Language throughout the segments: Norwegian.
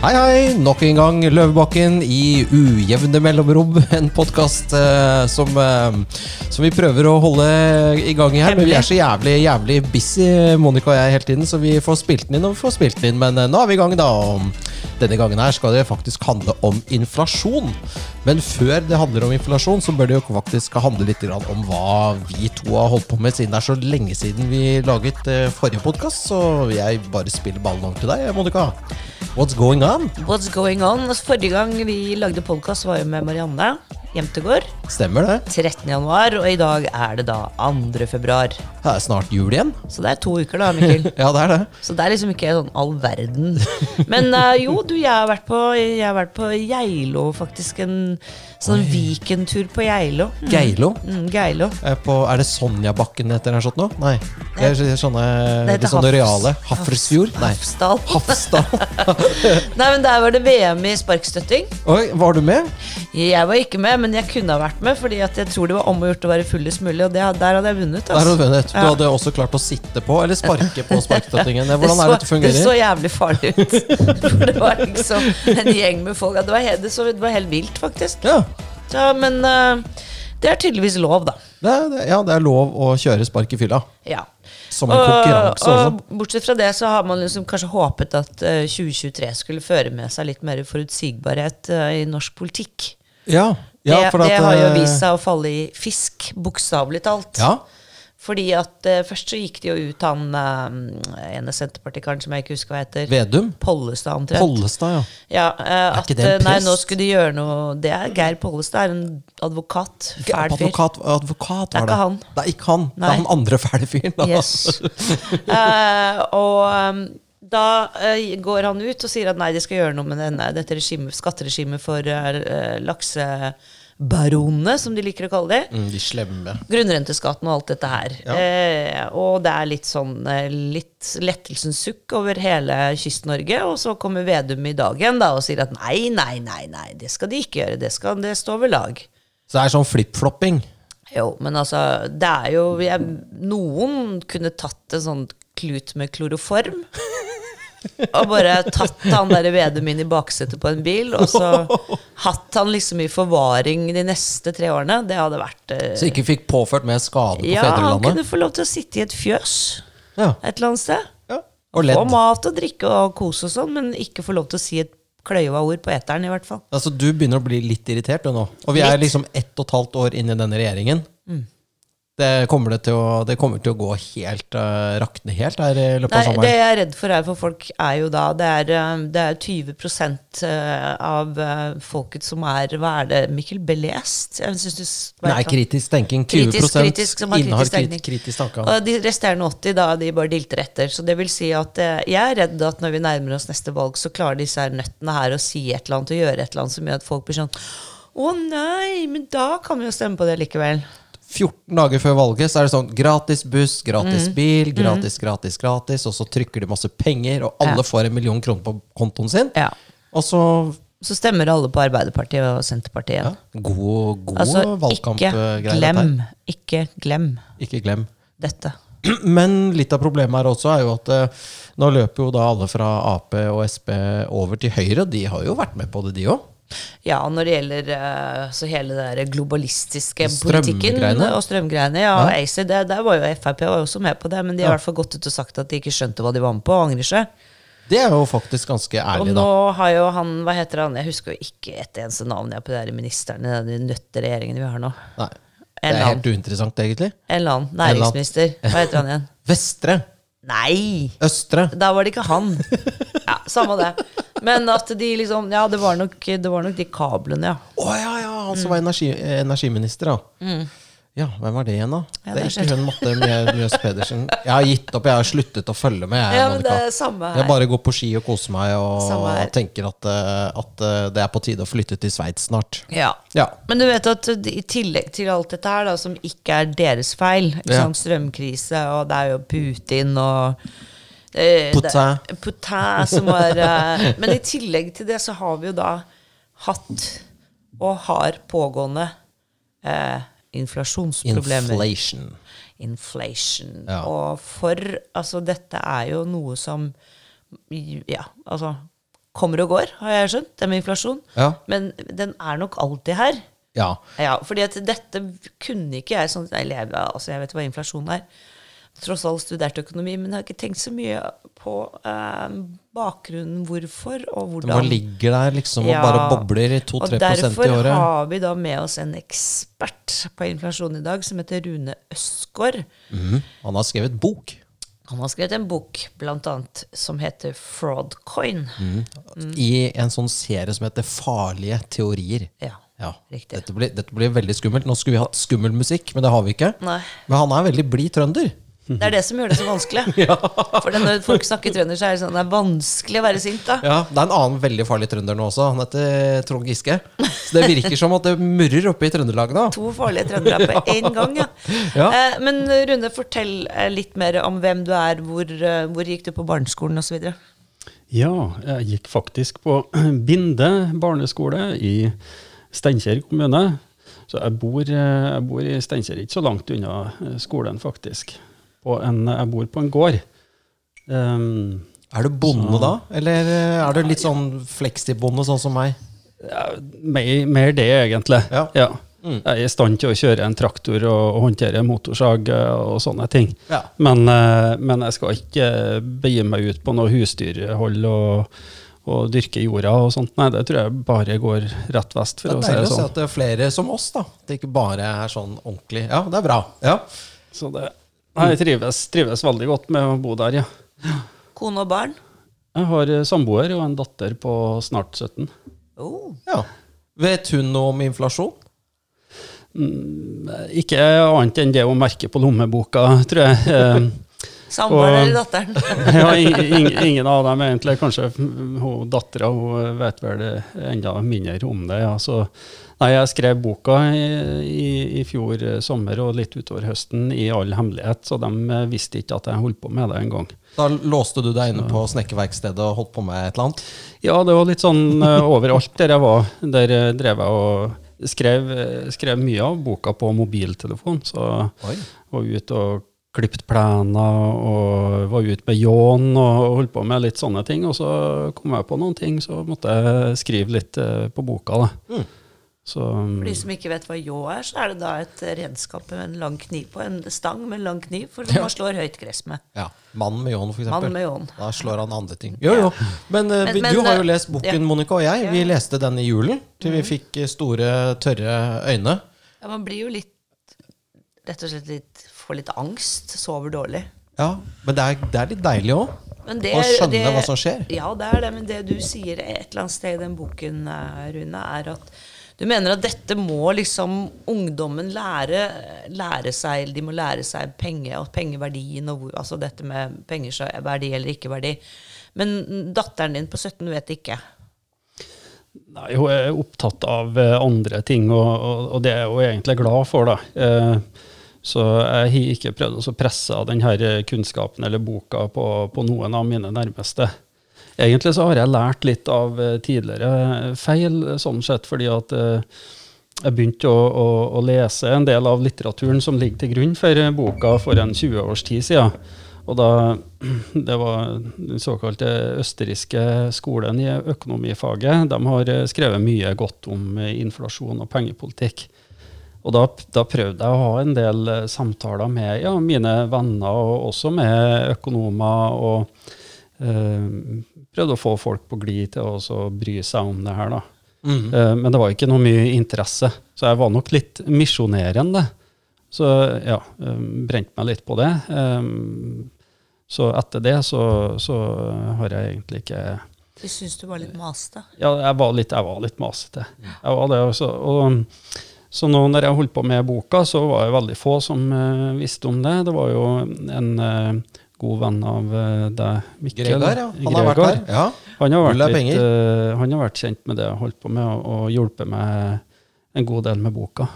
Hei, hei! Nok en gang Løvebakken i ujevne mellomrom. En podkast eh, som, eh, som vi prøver å holde i gang i her. Men vi er så jævlig jævlig busy, Monica og jeg, hele tiden, så vi får spilt den inn og vi får spilt den inn. Men eh, nå er vi i gang, da. Og denne gangen her skal det faktisk handle om inflasjon. Men før det handler om inflasjon, så bør det jo faktisk handle litt om hva vi to har holdt på med, siden det er så lenge siden vi laget eh, forrige podkast. Så jeg bare spiller ballen over til deg, Monica. What's going on? What's going on? Forrige gang vi lagde podkast, var jo med Marianne Jemtegård. Stemmer det? 13. januar, og i dag er det da 2. februar. Det er snart jul igjen. Så det er to uker, da, Mikkel. Ja, det er det. Så det er liksom ikke sånn all verden. Men uh, jo, du, jeg har vært på, jeg har vært på Geilo, faktisk. En sånn weekendtur på Geilo. Mm. Geilo. Mm, Geilo. Er, på, er det Sonjabakken det heter her sånt nå? Nei. Det er sånne, Det heter sånne reale. Hafrsfjord? Nei. Hafsdal. Nei, men der var det VM i sparkstøtting. Oi, var du med? Jeg var ikke med, men jeg kunne ha vært med, fordi jeg tror det var om å gjort å være fullest mulig, og det, der hadde jeg vunnet. Hadde Altså. du vunnet. Du Ja. hadde også klart å sitte på, eller sparke på sparkstøttingen. Hvordan det er det dette fungerer? det så jævlig farlig ut. For det var liksom en gjeng med folk. Det var, det, så, det var helt vilt, faktisk. Ja, Så, men uh, det er tydeligvis lov, da. det er, det- ja, det er lov å kjøre spark i fylla. Ja. Som en konkurranse og, også. og bortsett fra det så har man liksom kanskje håpet at uh, 2023 skulle føre med seg litt mer forutsigbarhet uh, i norsk politikk. Ja, ja det, at, det har jo eh, vist seg å falle i fisk, bokstavelig talt. Ja, Fordi at uh, først så gikk det jo ut han uh, ene Senterpartikaren som jeg ikke husker hva heter. Vedum. Pollestad, omtrent. Pollestad, ja. Ja, eh, at ikke det en eh, nei, nå skulle de gjøre noe Det er Geir Pollestad, er en advokat. Fæl fyr. Advokat, advokat Det er det. ikke han. Det er ikke han. Det er han andre fæle fyren. Yes. Og um, da går han ut og sier at nei, de skal gjøre noe med denne, dette skatteregimet for uh, laksebaronene, som de liker å kalle det. Mm, de slemme. Grunnrenteskatten og alt dette her. Ja. Eh, og det er litt sånn eh, litt lettelsens sukk over hele Kyst-Norge. Og så kommer Vedum i dag igjen da, og sier at nei, nei, nei, nei, det skal de ikke gjøre. Det skal det stå ved lag. Så det er sånn flip-flopping. Jo, men altså, det er jo jeg, Noen kunne tatt en sånn klut med kloroform. Og bare tatt han der Vedum inn i baksetet på en bil, og så hatt han liksom i forvaring de neste tre årene. Det hadde vært eh, Så ikke fikk påført mer skade på Ja, han fedrelandet. kunne få lov til å sitte i et fjøs Ja. et eller annet sted. ja. Og Få mat og drikke og kose og sånn, men ikke få lov til å si et kløyva ord på eteren, i hvert fall. Altså, du begynner å bli litt irritert du nå. Og vi er Litt. liksom ett og et halvt år inn i denne regjeringen. Det, kommer det, til å, det kommer til å gå helt uh, rakne helt her i løpet av sommeren? det jeg er redd for her for folk, er jo da Det er, eh, det er 20 eh, av folket som er Hva er det, Mikkel? Belest? Jeg synes du Nei, kritisk tenking. 20 Kritisk, kritisk, som har kritisk tenkning. kritisk tanke. Og de resterende 80 da, de bare dilter etter. Så det vil si at jeg er redd at når vi nærmer oss neste valg, så klarer disse her nøttene her å si et eller annet og gjøre et eller annet som gjør at folk blir sånn Å nei, men da kan vi jo stemme på det likevel. 14 dager før valget så er det sånn gratis buss, gratis Mm. bil, gratis, gratis, gratis. Og så trykker de masse penger, og alle får en million kroner på kontoen sin. Ja. Og så Så stemmer alle på Arbeiderpartiet og Senterpartiet. ja, god, god altså, valgkampgreie. Ikke glem, ikke glem Ikke glem. dette. Men litt av problemet her også er jo at eh, nå løper jo da alle fra Ap og Sp over til Høyre. De har jo vært med på det, de òg. Ja, når det gjelder eh, så hele det der globalistiske politikken Strømgreiene. og strømgreiene. Ja, Ja. ACER, det, der var jo Frp var jo også med på det, men de har i hvert fall gått ut og sagt at de ikke skjønte hva de var med på, og angrer seg. Det er jo faktisk ganske ærlig Og nå da. har jo han, hva heter han, jeg husker jo ikke et eneste navn jeg på de der den nøtte regjeringen vi har nå. Nei. Det er helt uinteressant, egentlig. en eller annen næringsminister. Hva heter han igjen? Vestre. Nei! Østre. Da var det ikke han. Ja, Samme det. Men at de liksom Ja, det var nok, det var nok de kablene, ja. Å ja, ja, han som var energi, energiminister, da. Ja, hvem var det igjen, da? Mm. Ja, det er ikke hun Matte Mjø- Mjøs Pedersen. Jeg har gitt opp, jeg har sluttet å følge med. Jeg, Ja, men det Monica. er samme Jeg bare går på ski og koser meg og Samme her. tenker at, eh, at eh, det er på tide å flytte til Sveits snart. Ja. Ja. Men du vet at de- i tillegg til alt dette her, da, som ikke er deres feil, ikke Ja. sant? strømkrise, og det er jo Putin og eh, Potet som var eh, Men i tillegg til det så har vi jo da hatt og har pågående eh, inflasjonsproblemer. Inflation. Inflation. Ja. Og for Altså, dette er jo noe som Ja, altså kommer og går, har jeg skjønt. Det med inflasjon. Ja. Men den er nok alltid her. ja. Ja, fordi at dette kunne ikke jeg sånn Eller jeg, altså jeg vet hva inflasjon er. Tross alt studert økonomi, men jeg har ikke tenkt så mye på eh, bakgrunnen hvorfor og hvordan. Hva ligger der liksom og Ja, bare bobler i 2-3 Og i derfor har vi da med oss en ekspert på inflasjon i dag, som heter Rune Østgaard. Mm. Han har skrevet bok. Han har skrevet en bok blant annet som heter Fraudcoin. Mm. I en sånn serie som heter Farlige teorier. Ja, Ja. Dette blir, dette blir veldig skummelt. Nå skulle vi hatt skummel musikk, men det har vi ikke. Nei. Men han er veldig blid trønder. Det er det som gjør det så vanskelig. For når folk snakker trønder, så er det sånn det er vanskelig å være sint. da. Ja, Det er en annen veldig farlig trønder nå også. Han heter Trond Giske. Så det virker som at det murrer oppe i Trøndelag nå. To farlige trøndere på én gang, ja. Ja. Eh, men Rune, fortell eh, litt mer om hvem du er. Hvor, eh, hvor gikk du på barneskolen osv.? Ja, jeg gikk faktisk på Binde barneskole i Steinkjer kommune. Så jeg bor, eh, jeg bor i Steinkjer, ikke så langt unna eh, skolen, faktisk. På en, jeg bor på en gård. Um, Er du bonde da? Eller eh, er du litt sånn fleksibonde, sånn som meg? ja, mer, mer det, egentlig. Ja. Mm. Jeg er i stand til å kjøre en traktor og, og håndtere motorsag eh, og sånne ting. Ja. Men, eh, men jeg skal ikke begi meg ut på noe husdyrhold og, og dyrke jorda og sånt. Nei, det tror jeg bare går rett vest, Det for er å si deilig å se sånn. at det er flere som oss, da. Det ikke bare er sånn ordentlig. Ja, det er bra. Ja. Så det, jeg trives, trives veldig godt med å bo der, ja. Kone og barn? Jeg har eh, samboer og en datter på snart 17. Oh. ja. Vet hun noe om inflasjon? Ikke annet enn det hun merker på lommeboka, tror jeg. Samboeren eller datteren? ja, ing- ing- ingen av dem egentlig. Kanskje hun dattera vet vel enda mindre om det. Ja. Så, nei, jeg skrev boka i, i, i fjor sommer og litt utover høsten i all hemmelighet, så de visste ikke at jeg holdt på med det engang. Da låste du deg inne på snekkerverkstedet og holdt på med et eller annet? Ja, det var litt sånn eh, overalt der jeg var. Der eh, drev jeg og skrev, eh, skrev mye av boka på mobiltelefon. Så Oi. var ute og klippet plener og var ute med ljåen og holdt på med litt sånne ting. Og så kom jeg på noen ting, så måtte jeg skrive litt eh, på boka. da. Mm. Så For de som ikke vet hva ljå er, så er det da et redskap med en lang kniv på. En stang med en lang kniv for som man slår høyt gress med. Ja. Mannen med ljåen, for eksempel. Mann med ljåen. Da slår han andre ting. Jo, jo. Men, eh, Men- vi- men, du har jo eh, lest boken, ja. Monica og jeg. Vi Ja. leste den i julen til vi fikk eh, store, tørre øyne. Ja, man blir jo litt Rett og slett litt får litt angst. Sover dårlig. Ja, Men det er, det er litt deilig òg. Å skjønne det- hva som skjer. Ja, det er det, men det du sier et eller annet sted i den boken, Rune, er at du mener at dette må liksom ungdommen lære, lære seg, de må lære seg penge, og pengeverdien, og hvor, altså dette med pengers verdi eller ikke verdi. Men datteren din på 17 vet ikke. nei, hun er opptatt av eh, andre ting, og, og, og det er hun egentlig glad for. da. Eh, Så jeg har ikke prøvd å presse denne kunnskapen eller boka på, på noen av mine nærmeste. Egentlig så har jeg lært litt av eh, tidligere feil, sånn sett, fordi at eh, jeg begynte å, å, å lese en del av litteraturen som ligger til grunn for eh, boka for en 20 års tid siden. Og da, det var den såkalte østerrikske skolen i økonomifaget. De har skrevet mye godt om inflasjon og pengepolitikk. Og da, da prøvde jeg å ha en del samtaler med ja, mine venner, og også med økonomer. og prøvde å få folk på glid til å også bry seg om det her. da. Mm. Eh, men det var ikke noe mye interesse, så jeg var nok litt misjonerende. Så ja, eh, brente meg litt på det. Eh, så etter det så, så har jeg egentlig ikke Du syns du var litt masete. ja, jeg var litt, jeg var litt masete. Jeg var det også. Og, så nå når jeg holdt på med boka, så var det veldig få som uh, visste om det. Det var jo en eh, god venn av uh, deg, Mikkel. Gregar, ja. Han har vært her. Ja. Han har, vært litt, eh, han har vært kjent med det jeg holdt på med, og, og hjulpet meg en god del med boka.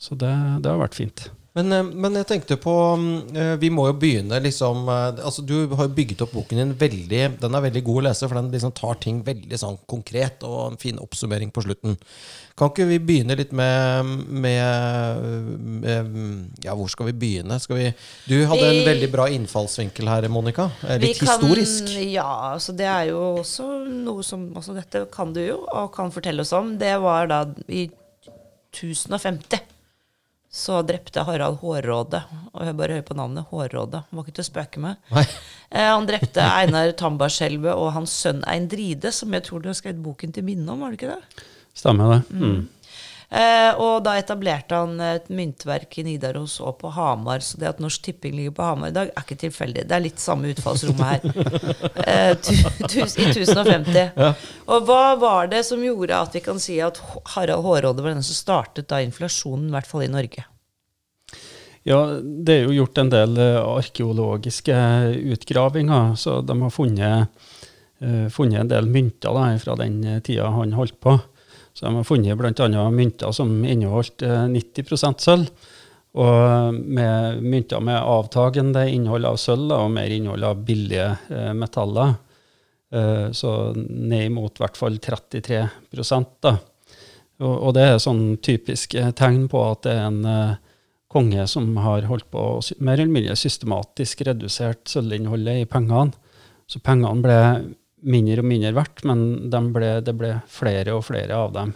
Så det, det har vært fint. Men, eh, men, jeg tenkte på mm, eh, Vi må jo begynne liksom eh, altså Du har bygget opp boken din veldig Den er veldig god å lese, for den liksom tar ting veldig sånn konkret og en fin oppsummering på slutten. Kan ikke vi begynne litt med, med, med Ja, hvor skal vi begynne? Skal vi, du hadde en veldig bra innfallsvinkel her, Monica. Litt kan, historisk. Ja, altså det er jo også noe som altså Dette kan du jo, og kan fortelle oss om. Det var da i 1050 så drepte Harald Hårråde. Og jeg bare hører på navnet. Hårråde. Var ikke til å spøke med. Eh, han drepte Einar Tambarskjelvet og hans sønn Eindride, som jeg tror du har skrevet boken til minne om, var det ikke det? Stemmer det. Mm. Eh, og da etablerte han et myntverk i Nidaros og på Hamar. Så det at Norsk Tipping ligger på Hamar i dag, er ikke tilfeldig. Det er litt samme utfallsrommet her. eh, I 1050. Ja. Og hva var det som gjorde at vi kan si at Harald Hårråde var den som startet da inflasjonen, i hvert fall i Norge? Ja, det er jo gjort en del uh, arkeologiske utgravinger, så de har funnet, funnet en del mynter da, fra den tida han holdt på. Så de har funnet bl.a. mynter som inneholdt 90 eh, sølv. Og med mynter med avtagende innhold av sølv og mer innhold av billige eh, metaller. Eh, så ned imot i hvert fall 33 da. Og, det er sånn typisk tegn på at det er en konge som har holdt på mer eller mindre systematisk redusert sølvinnholdet i pengene. Så pengene ble mindre og mindre verdt, men de ble, det ble flere og flere av dem.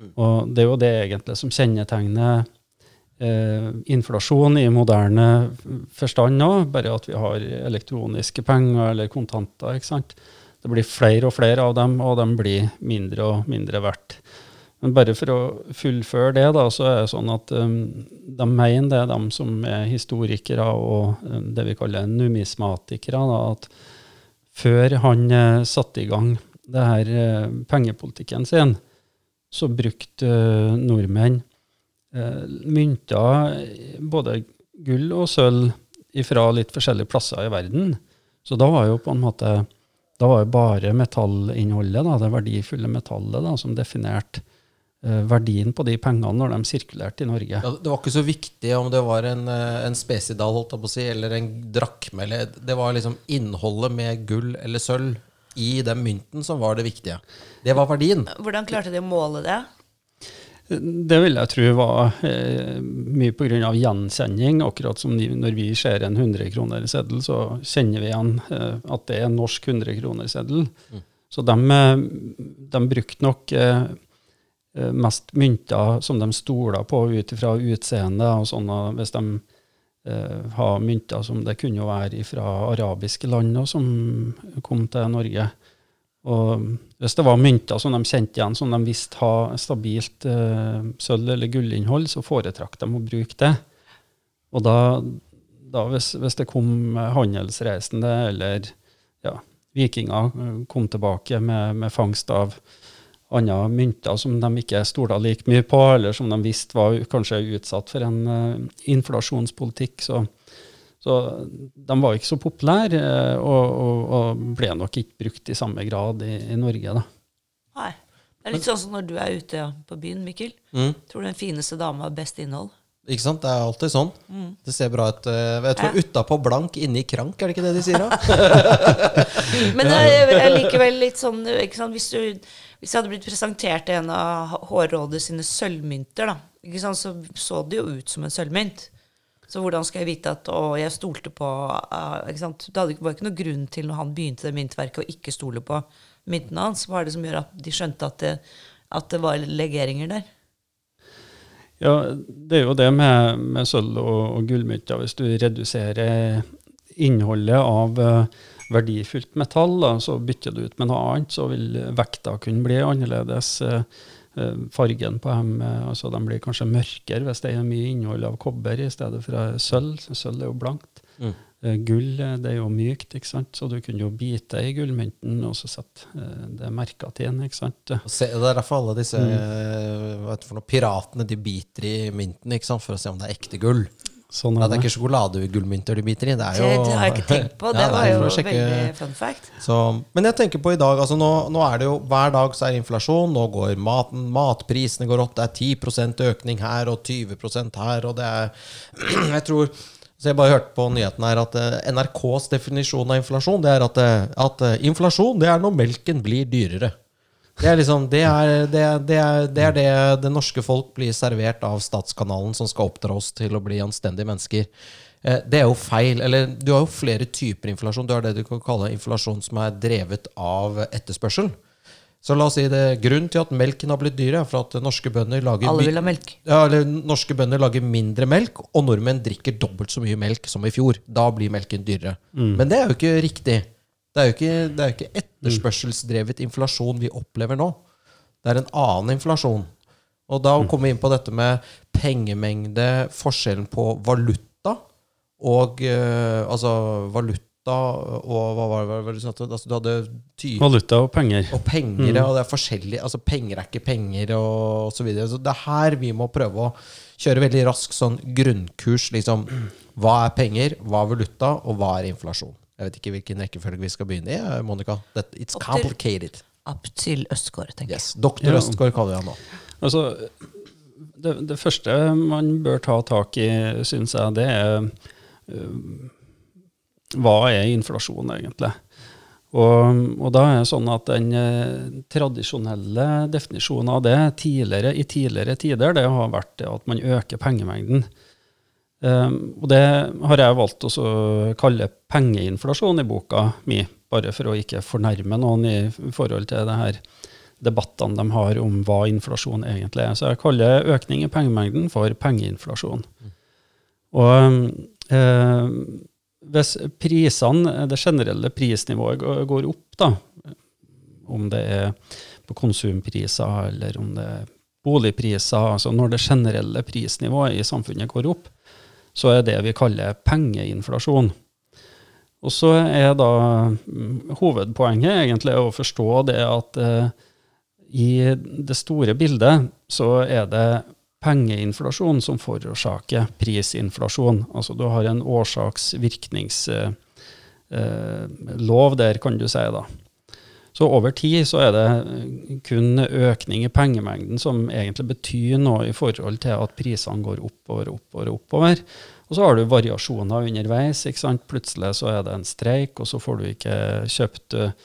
Mm. Og det er jo det egentlig som kjennetegner eh, inflasjon i moderne forstand nå, bare at vi har elektroniske penger eller kontanter. ikke sant? Det blir flere og flere av dem, og de blir mindre og mindre verdt. Men bare for å fullføre det, da, så er det sånn at um, de mener det, de som er historikere og um, det vi kaller numismatikere, da, at før han eh, satte i gang det her eh, pengepolitikken sin, så brukte eh, nordmenn eh, mynter, både gull og sølv, fra litt forskjellige plasser i verden. Så da var jo på en måte da var jo bare metallinnholdet, da, det verdifulle metallet, da, som definerte eh, verdien på de pengene når de sirkulerte i Norge. Ja, det var ikke så viktig om det var en, en spesidal holdt jeg på å si, eller en drakme. Eller, det var liksom innholdet med gull eller sølv i den mynten som var det viktige. Det var verdien. Hvordan klarte de å måle det? Det vil jeg tro var eh, mye pga. gjenkjenning. Akkurat som når vi ser en 100-kronerseddel, så kjenner vi igjen eh, at det er en norsk 100-kronerseddel. Mm. Så de, eh, de, brukte nok eh, eh, mest mynter som de stoler på ut ifra utseende. og sånne, Hvis de eh, har mynter som det kunne jo være fra arabiske land og som kom til Norge. Og hvis det var mynter som de kjente igjen, som de visste ha stabilt eh, sølv- eller gullinnhold, så foretrakk de å bruke det. Og da, da hvis, hvis, det kom handelsreisende eller ja, vikinger eh, kom tilbake med, med fangst av andre mynter som de ikke stolte like mye på, eller som de visste var kanskje utsatt for en uh, inflasjonspolitikk. Så, så, de var ikke så populære, uh, og, og, og, ble nok ikke brukt i samme grad i, i Norge. da. Nei. Det er litt sånn som når du er ute på byen, Mikkel. Mm. Tror du den fineste dama har best innhold? Ikke sant? Det er alltid sånn. Mm. Det ser bra ut. Eh, jeg tror ja. utapå blank, inni krank, er det ikke det de sier da? Men jeg, jeg likevel litt sånn ikke sant? Hvis, du, hvis jeg hadde blitt presentert en av Hårrådet sine sølvmynter, da, ikke sant? så så det jo ut som en sølvmynt. Så hvordan skal jeg vite at Å, jeg stolte på uh, ikke sant? Det var ikke noen grunn til når han begynte det myntverket, å ikke stole på myntene hans. Hva er det som gjør at de skjønte at det, at det var legeringer der? Ja, det er jo det med, med sølv- og, og gullmynter. Hvis du reduserer innholdet av uh, verdifullt metall, da, så bytter du ut med noe annet, så vil vekta kunne bli annerledes. Uh, fargen på dem altså de blir kanskje mørkere hvis det er mye innhold av kobber i stedet for sølv. Sølv er jo blankt. Mm. Eh, gull eh, det er jo mykt, ikke sant? så du kunne jo bite i gullmynten og så sette eh, det merka til den. ikke sant? Se, det er derfor alle disse mm. for noe, piratene de biter i mynten ikke sant? for å se om det er ekte gull. Sånn er det er ikke sjokoladegullmynter de biter i. Det er jo det har jeg ikke tenkt på. Det Ja, var jo sjekke- veldig fun fact. Så, men jeg tenker på i dag altså nå, nå er det jo Hver dag så er det inflasjon. Nå går maten, matprisene går opp. Det er 10 økning her og 20% her. Og det er Jeg tror så Jeg bare hørte på nyheten her at eh, NRKs definisjon av inflasjon Det er at, eh, at eh, inflasjon det er når melken blir dyrere. Det er liksom det er det, er- det, er, det er det det norske folk blir servert av statskanalen, som skal oppdra oss til å bli anstendige mennesker. Det er jo feil. Eller du har jo flere typer inflasjon. Du har det du kan kalle inflasjon som er drevet av etterspørsel. Så la oss si det Grunnen til at melken har blitt dyrere, er for at norske bønder lager Alle vil ha melk. ja, eller norske bønder lager mindre melk, og nordmenn drikker dobbelt så mye melk som i fjor. Da blir melken dyrere. Men det er jo ikke riktig. Det er jo ikke, det er jo ikke etterspørselsdrevet inflasjon vi opplever nå. Det er en annen inflasjon. Og da kommer vi inn på dette med pengemengde, forskjellen på valuta og eh, Altså valuta og hva var det? Altså, du hadde type, Valuta og penger. og penger, mm. og det er forskjellig Altså, penger er ikke penger, og så videre. Så det er her vi må prøve å kjøre veldig rask sånn grunnkurs. Liksom, hva er penger, hva er valuta, og hva er inflasjon? Jeg vet ikke hvilken rekkefølge vi skal begynne i, eh, Monica. That, it's complicated. Opp til Østgård, tenker jeg. Yes. Doktor Ja. Østgaard kaller jeg han nå. Altså, det, det første man bør ta tak i, syns jeg, det er øh, hva er inflasjon, egentlig? Og, og da er det sånn at den eh, tradisjonelle definisjonen av det tidligere, i tidligere tider, det har vært det at man øker pengemengden. Um, og det har jeg valgt å kalle pengeinflasjon i boka mi, bare for å ikke fornærme noen i forhold til det her debattene de har om hva inflasjon egentlig er. Så jeg kaller økning i pengemengden for pengeinflasjon. Og eh, hvis prisene, det generelle prisnivået går- går opp, da, om det er på konsumpriser eller om det er boligpriser, altså når det generelle prisnivået i samfunnet går opp, så er det vi kaller pengeinflasjon. Og så er da mm, hovedpoenget egentlig å forstå det at eh, i det store bildet så er det pengeinflasjon som forårsaker prisinflasjon. Altså du har en årsaks-virkningslov der, kan du si. da. Så over tid så er det kun økning i pengemengden som egentlig betyr noe i forhold til at prisene går oppover, oppover, oppover. Og så har du variasjoner underveis. ikke sant? Plutselig så er det en streik, og så får du ikke kjøpt eh,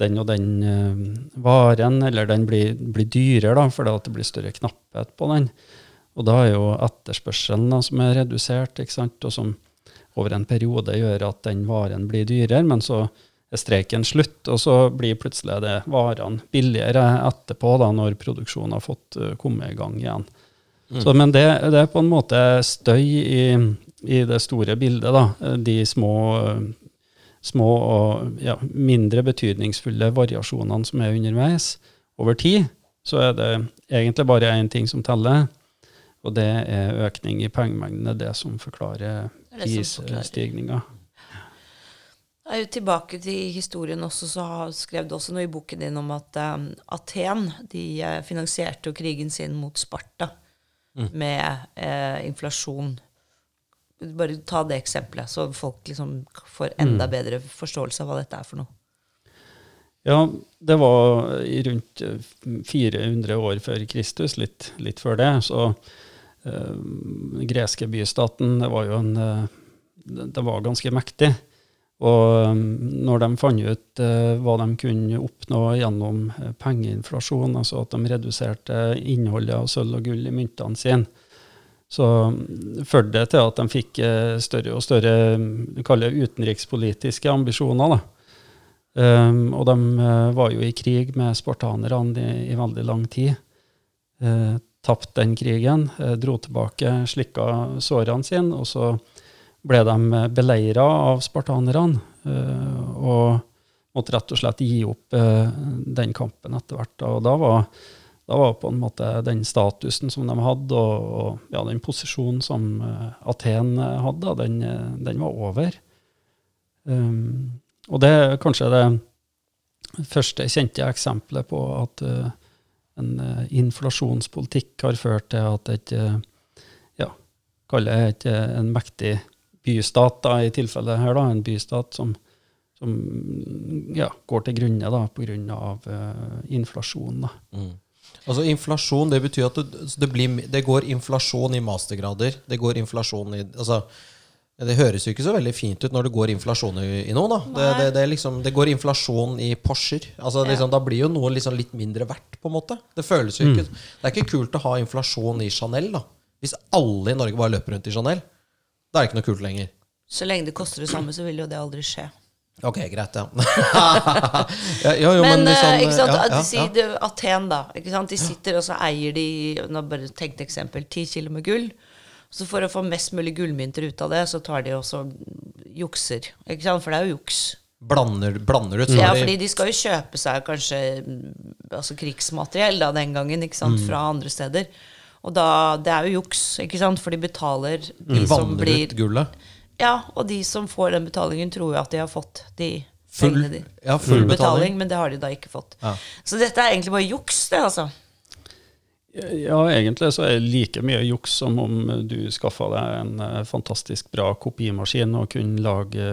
den og den eh, varen, eller den blir, blir dyrere da, fordi det blir større knapphet på den. Og da er jo etterspørselen da, som er redusert, og som over en periode gjør at den varen blir dyrere, men så er streiken slutt, og så blir plutselig det varene billigere etterpå, da, når produksjonen har fått uh, komme i gang igjen. Så, men det, det er på en måte støy i, i det store bildet, da. De små, uh, små og ja, mindre betydningsfulle variasjonene som er underveis. Over tid så er det egentlig bare én ting som teller, og det er økning i pengemengden. Det er det som forklarer er prisstigninga. Jeg er jo tilbake til historien også, så har- skrev du også noe i boken din om at um, Aten de eh, finansierte jo krigen sin mot Sparta med eh, inflasjon. Bare ta det eksempelet, så folk liksom får enda bedre forståelse av hva dette er for noe. Ja, det var rundt eh, 400 år før Kristus, litt, litt før det. Så eh, den greske bystaten, det var jo en eh, det var ganske mektig. Og um, når de fant ut eh, hva de kunne oppnå gjennom eh, pengeinflasjon, altså at de reduserte innholdet av sølv og gull i myntene sine, så mm, førte det til at de fikk eh, større og større mm, du kaller utenrikspolitiske ambisjoner. Um, og de eh, var jo i krig med spartanerne i, i veldig lang tid. Uh, Tapte den krigen, eh, dro tilbake, slikka sårene sine, og så ble de beleira av spartanerne. eh, og måtte rett og slett gi opp eh, den kampen etter hvert. Og da var, da var på en måte den statusen som de hadde, og, og ja, den posisjonen som eh, Aten eh, hadde, den, eh, den var over. Um, og det er kanskje det første kjente eksempelet på at eh, en eh, inflasjonspolitikk har ført til at et eh, ja, kaller et, en mektig bystat, da, i tilfellet her, da, en bystat som, som ja, går til grunne da, pga. Uh, inflasjon. Da. Mm. Altså Inflasjon, det betyr at det, det, blir, det, går inflasjon i mastergrader. Det går inflasjon i altså, Det høres jo ikke så veldig fint ut når det går inflasjon i, i noe. da. Det, det, liksom, det, går inflasjon i Porscher. Altså, liksom, Da blir jo noe liksom litt mindre verdt, på en måte. Det føles jo ikke, mm. det er ikke kult å ha inflasjon i Chanel. da. Hvis alle i Norge bare løper rundt i Chanel, da er det ikke noe kult lenger. Så lenge det koster det samme, så vil jo det aldri skje. Ok, greit, ja. ja jo, jo, men, men liksom, ikke sant, ja, ja, de, Aten, da. Ikke sant? De sitter og så eier de nå bare tenk et eksempel, ti kilo med gull. Så for å få mest mulig gullmynter ut av det, så tar de også jukser. Ikke sant? For det er jo juks. Blander, blander ut? Ja, fordi de skal jo kjøpe seg kanskje altså krigsmateriell da, den gangen ikke sant? Mm. fra andre steder. Og da, det er jo juks, ikke sant? for de betaler de mm. som blir ut gullet? Ja, og de som får den betalingen, tror jo at de har fått de full, de, ja, full betaling. betaling. men det har de da ikke fått. Ja. Så dette er egentlig bare juks, det, altså. Ja, egentlig så er det like mye juks som om du skaffa deg en uh, fantastisk bra kopimaskin og kunne lage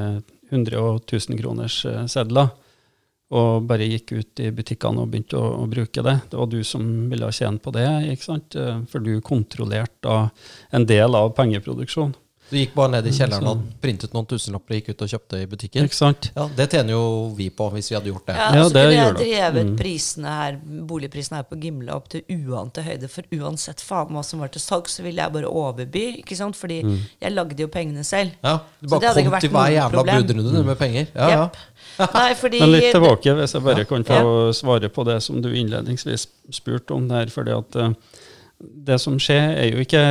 100 og 1000 kroners uh, sedler, og bare gikk ut i butikkene og begynte å, å, bruke det. Det var du som ville tjene på det, ikke sant? Uh, for du kontrollerte en del av pengeproduksjonen. Du gikk bare ned i kjelleren og printet noen tusenlapper og gikk ut og kjøpte i butikken. Ikke sant? Ja, Det tjener jo vi på, hvis vi hadde gjort det. Ja, ja så kunne jeg drevet mm. prisene her, boligprisene her på Gimle opp til uante høyde. For uansett faen hva som var til salg, så ville jeg bare overby. ikke sant? Fordi mm. jeg lagde jo pengene selv. Ja, Du bare kom til hver jævla budrunde med penger. Ja, yep. ja. Nei, fordi, Men litt tilbake, hvis jeg bare kan få svare på det som du innledningsvis spurte om der. fordi at uh, det som skjer, er jo ikke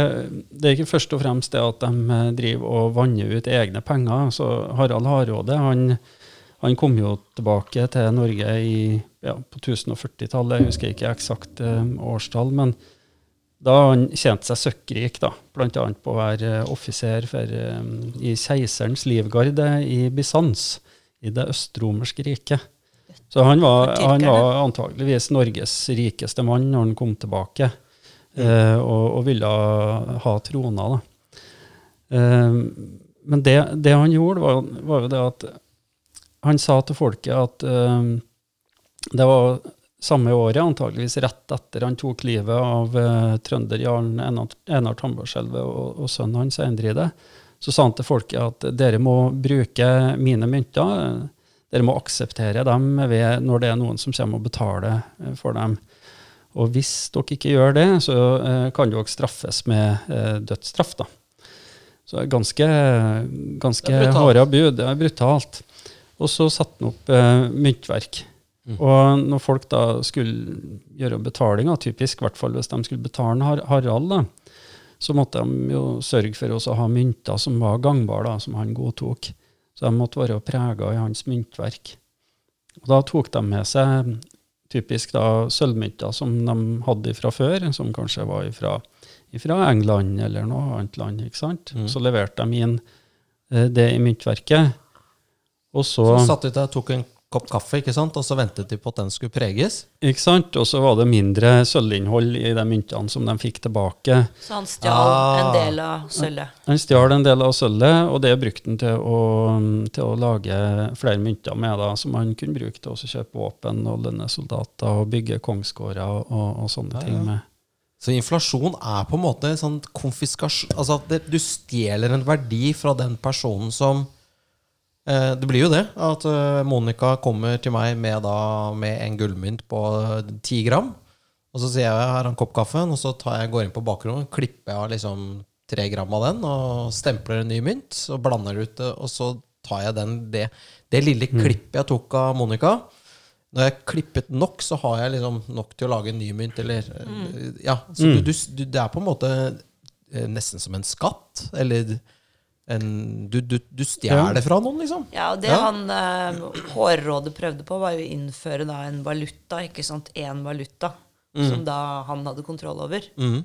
Det er ikke først og fremst det at de eh, driver og vanner ut egne penger. Så Harald Hardråde han, han, kom jo tilbake til Norge i, ja, på 1040-tallet. Jeg husker ikke eksakt uh, årstall. Men da han tjente seg søkkrik, da, bl.a. på å være offiser for, um, i keiserens livgarde i Bysants, i det østromerske riket. Så han var, han var antageligvis Norges rikeste mann når han kom tilbake eh, og, og, ville ha trona. Da. Eh, men det, det, han gjorde, var, var, jo det at han sa til folket at eh, det var samme året, antageligvis rett etter han tok livet av eh, trønderjarlen Enar, Enar Tambarskjelvet og, og sønnen hans Eindride, så sa han til folket at dere må bruke mine mynter. Dere må akseptere dem ved, når det er noen som kommer og betaler for dem. Og hvis dere ikke gjør det, så eh, kan dere straffes med eh, dødsstraff. da. Så ganske, ganske harde bud. Det er brutalt. Og så satte han opp eh, myntverk. Mm. Og når folk da skulle gjøre betalinga, typisk i hvert fall hvis de skulle betale Har Harald, da, så måtte de jo sørge for å ha mynter som var gangbare, som han godtok. Så de måtte være prega i hans myntverk. Og da tok de med seg typisk da sølvmynter som de hadde fra før, som kanskje var fra England eller noe annet land. ikke sant? Mm. Så leverte de inn eh, det i myntverket. Og så, så satt de der, tok en kopp kaffe, ikke sant? og så ventet de på at den skulle preges. Ikke sant? Og så var det mindre sølvinnhold i de myntene som de fikk tilbake. Så han stjal ah. en del av sølvet? Han stjal en del av sølvet, og det brukte han til å, til å lage flere mynter med, da, som han kunne bruke til å kjøpe våpen og lønne soldater og bygge kongsgårder og, og, sånne ja, ting med. Så inflasjon er på en måte en sånn konfiskasjon Altså at du stjeler en verdi fra den personen som det blir jo det. At eh, Monica kommer til meg med, da, med en gullmynt på ti gram. Og så sier jeg her har en kopp kaffe, og så tar jeg, går inn på bakrommet, klipper jeg av liksom tre gram av den og stempler en ny mynt. Og blander ut det og så tar jeg den, det, det lille mm. klippet jeg tok av Monica. Når jeg har klippet nok, så har jeg liksom nok til å lage en ny mynt. Eller, mm. ja, så mm. du, du, det er på en måte eh, nesten som en skatt. Eller en, du, du, du stjeler det fra noen, liksom. Ja, og det ja. han eh, Hårrådet prøvde på, var jo å innføre da en valuta, ikke sant, én valuta, mm. som da han hadde kontroll over. Mm.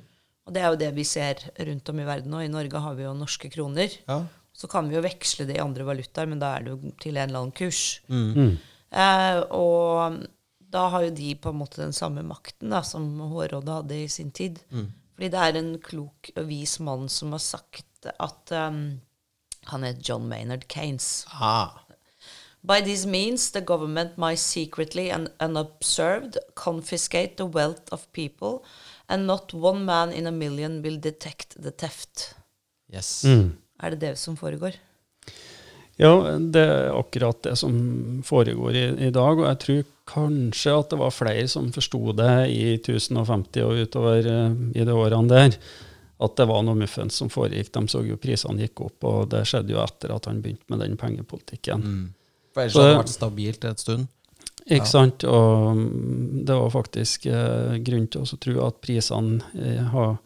Og det er jo det vi ser rundt om i verden nå. I Norge har vi jo norske kroner. Ja. Så kan vi jo veksle det i andre valutaer, men da er det jo til en eller annen kurs. Mm. Eh, og da har jo de på en måte den samme makten da, som Hårrådet hadde i sin tid. Mm. Fordi det er en klok og vis mann som har sagt at um, han het John Maynard Keynes. Ah. By these means, the government might secretly and unobserved confiscate the wealth of people, and not one man in a million will detect the theft. Yes. Er det det som foregår? Ja, det er akkurat det som foregår i, i dag. Og jeg tror kanskje at det var flere som forsto det i 1050 og utover eh, i de årene der. At det var noe muffens som foregikk. De så jo prisene gikk opp, og det skjedde jo etter at han begynte med den pengepolitikken. For ellers hadde det vært stabilt en stund. Ikke sant? Og mm, det var faktisk eh, grunn til å tro at prisene eh, har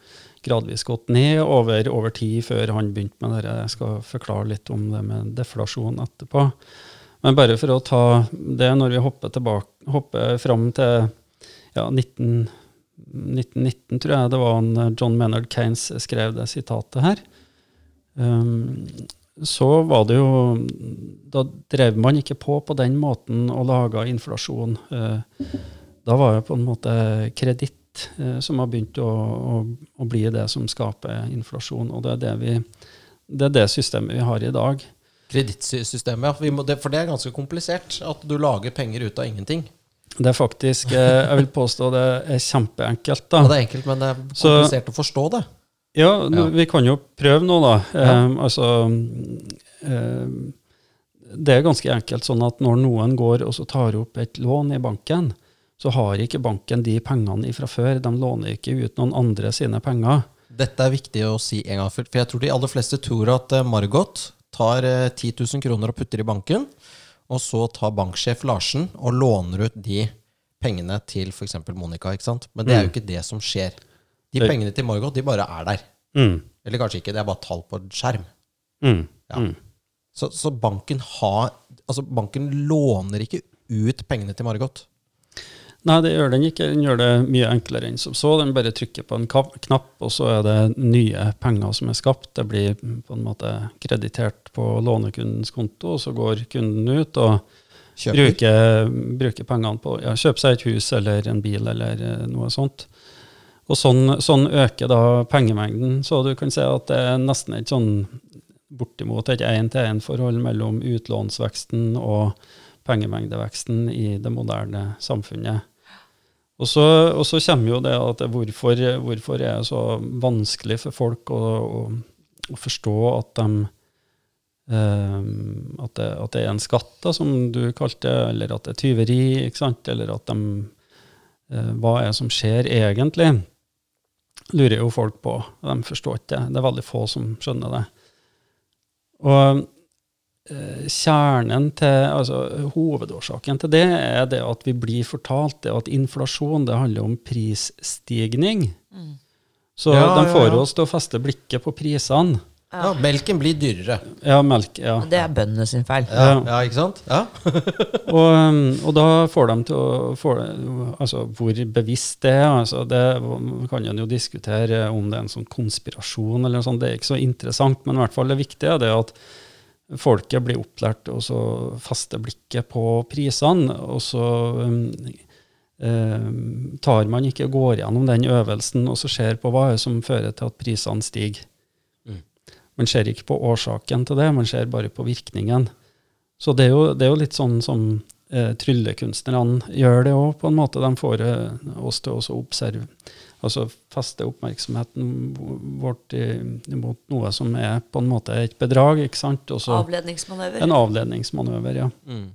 gradvis gått ned over, over tid før han begynte med det. Jeg skal forklare litt om det med deflasjon etterpå. Men bare for å ta det, når vi hopper, tilbake, hopper fram til ja, 19, 1919, tror jeg det var han, eh, John Maynard Keynes skrev det sitatet her. Um, så var det jo Da drev man ikke på på den måten og laga inflasjon. Uh, Da var det på en måte kreditt uh, som har begynt å, å, å bli det som skaper inflasjon. Og det er det, vi, det er det systemet vi har i dag. Kredittsystemet, ja. For det er ganske komplisert. At du lager penger ut av ingenting. Det er faktisk, eh, jeg vil påstå det er kjempeenkelt. da. Ja, det er enkelt, men det er komplisert å forstå det. Ja, Ja. vi kan jo prøve nå, da. Ja. Um, altså um, Det er ganske enkelt sånn at når noen går og så tar opp et lån i banken, så har ikke banken de pengene fra før. De låner ikke ut noen andre sine penger. Dette er viktig å si en gang, for jeg tror de aller fleste tror at eh, Margot tar eh, 10 000 kroner og putter i banken, og så tar banksjef Larsen og låner ut de pengene til f.eks. Monica. ikke sant? Men det er jo ikke det som skjer. De pengene til Margot de bare er der. Mm. Eller kanskje ikke, det er bare tall på en skjerm. Mm. Ja. Mm. Så, så banken har Altså, banken låner ikke ut pengene til Margot. Nei, det gjør den ikke. Den gjør det mye enklere enn som så. Den bare trykker på en knapp, og så er det nye penger som er skapt. Det blir på en måte kreditert på lånekundens konto, og så går kunden ut og Kjøper. bruker, bruker pengene på ja, kjøpe seg et hus eller en bil eller eh, noe sånt. Og sånn, sånn øker da pengemengden. Så du kan si at det er nesten et sånn bortimot et én-til-én-forhold mellom utlånsveksten og pengemengdeveksten i det moderne samfunnet. Og så, og så kommer jo det at hvorfor, hvorfor er det så vanskelig for folk å, å, å forstå at de eh, at, det, at det er en skatt, da, som du kalte det, eller at det er tyveri, ikke sant? eller at de eh, Hva er det som skjer egentlig? lurer jo folk på. De forstår ikke det. Det er veldig få som skjønner det. Og kjernen til, altså Hovedårsaken til det er det at vi blir fortalt det at inflasjon det handler om prisstigning. Så Ja, de får ja. oss til å feste blikket på prisene. Ja, melken blir dyrere. Ja, melk. ja. Det er bøndene sin feil. Ja, ja ikke sant? Ja. Og, um, og da får de til å får, Altså, hvor bevisst det er, altså, det kan en jo diskutere om det er en sånn konspirasjon eller noe sånt. Det er ikke så interessant, men i hvert fall det viktige er det at folket blir opplært og så fester blikket på prisene, og så um, tar man ikke og går gjennom den øvelsen og så ser på hva som fører til at prisene stiger. Man ser ikke på årsaken til det, man ser bare på virkningen. Så det er jo, det er jo litt sånn som eh, tryllekunstnerne gjør det òg, på en måte. De får eh, oss til å så observe, altså feste oppmerksomheten vårt i, mot noe som er på en måte et bedrag, ikke sant? Også Avledningsmanøver. en avledningsmanøver, ja. Mm.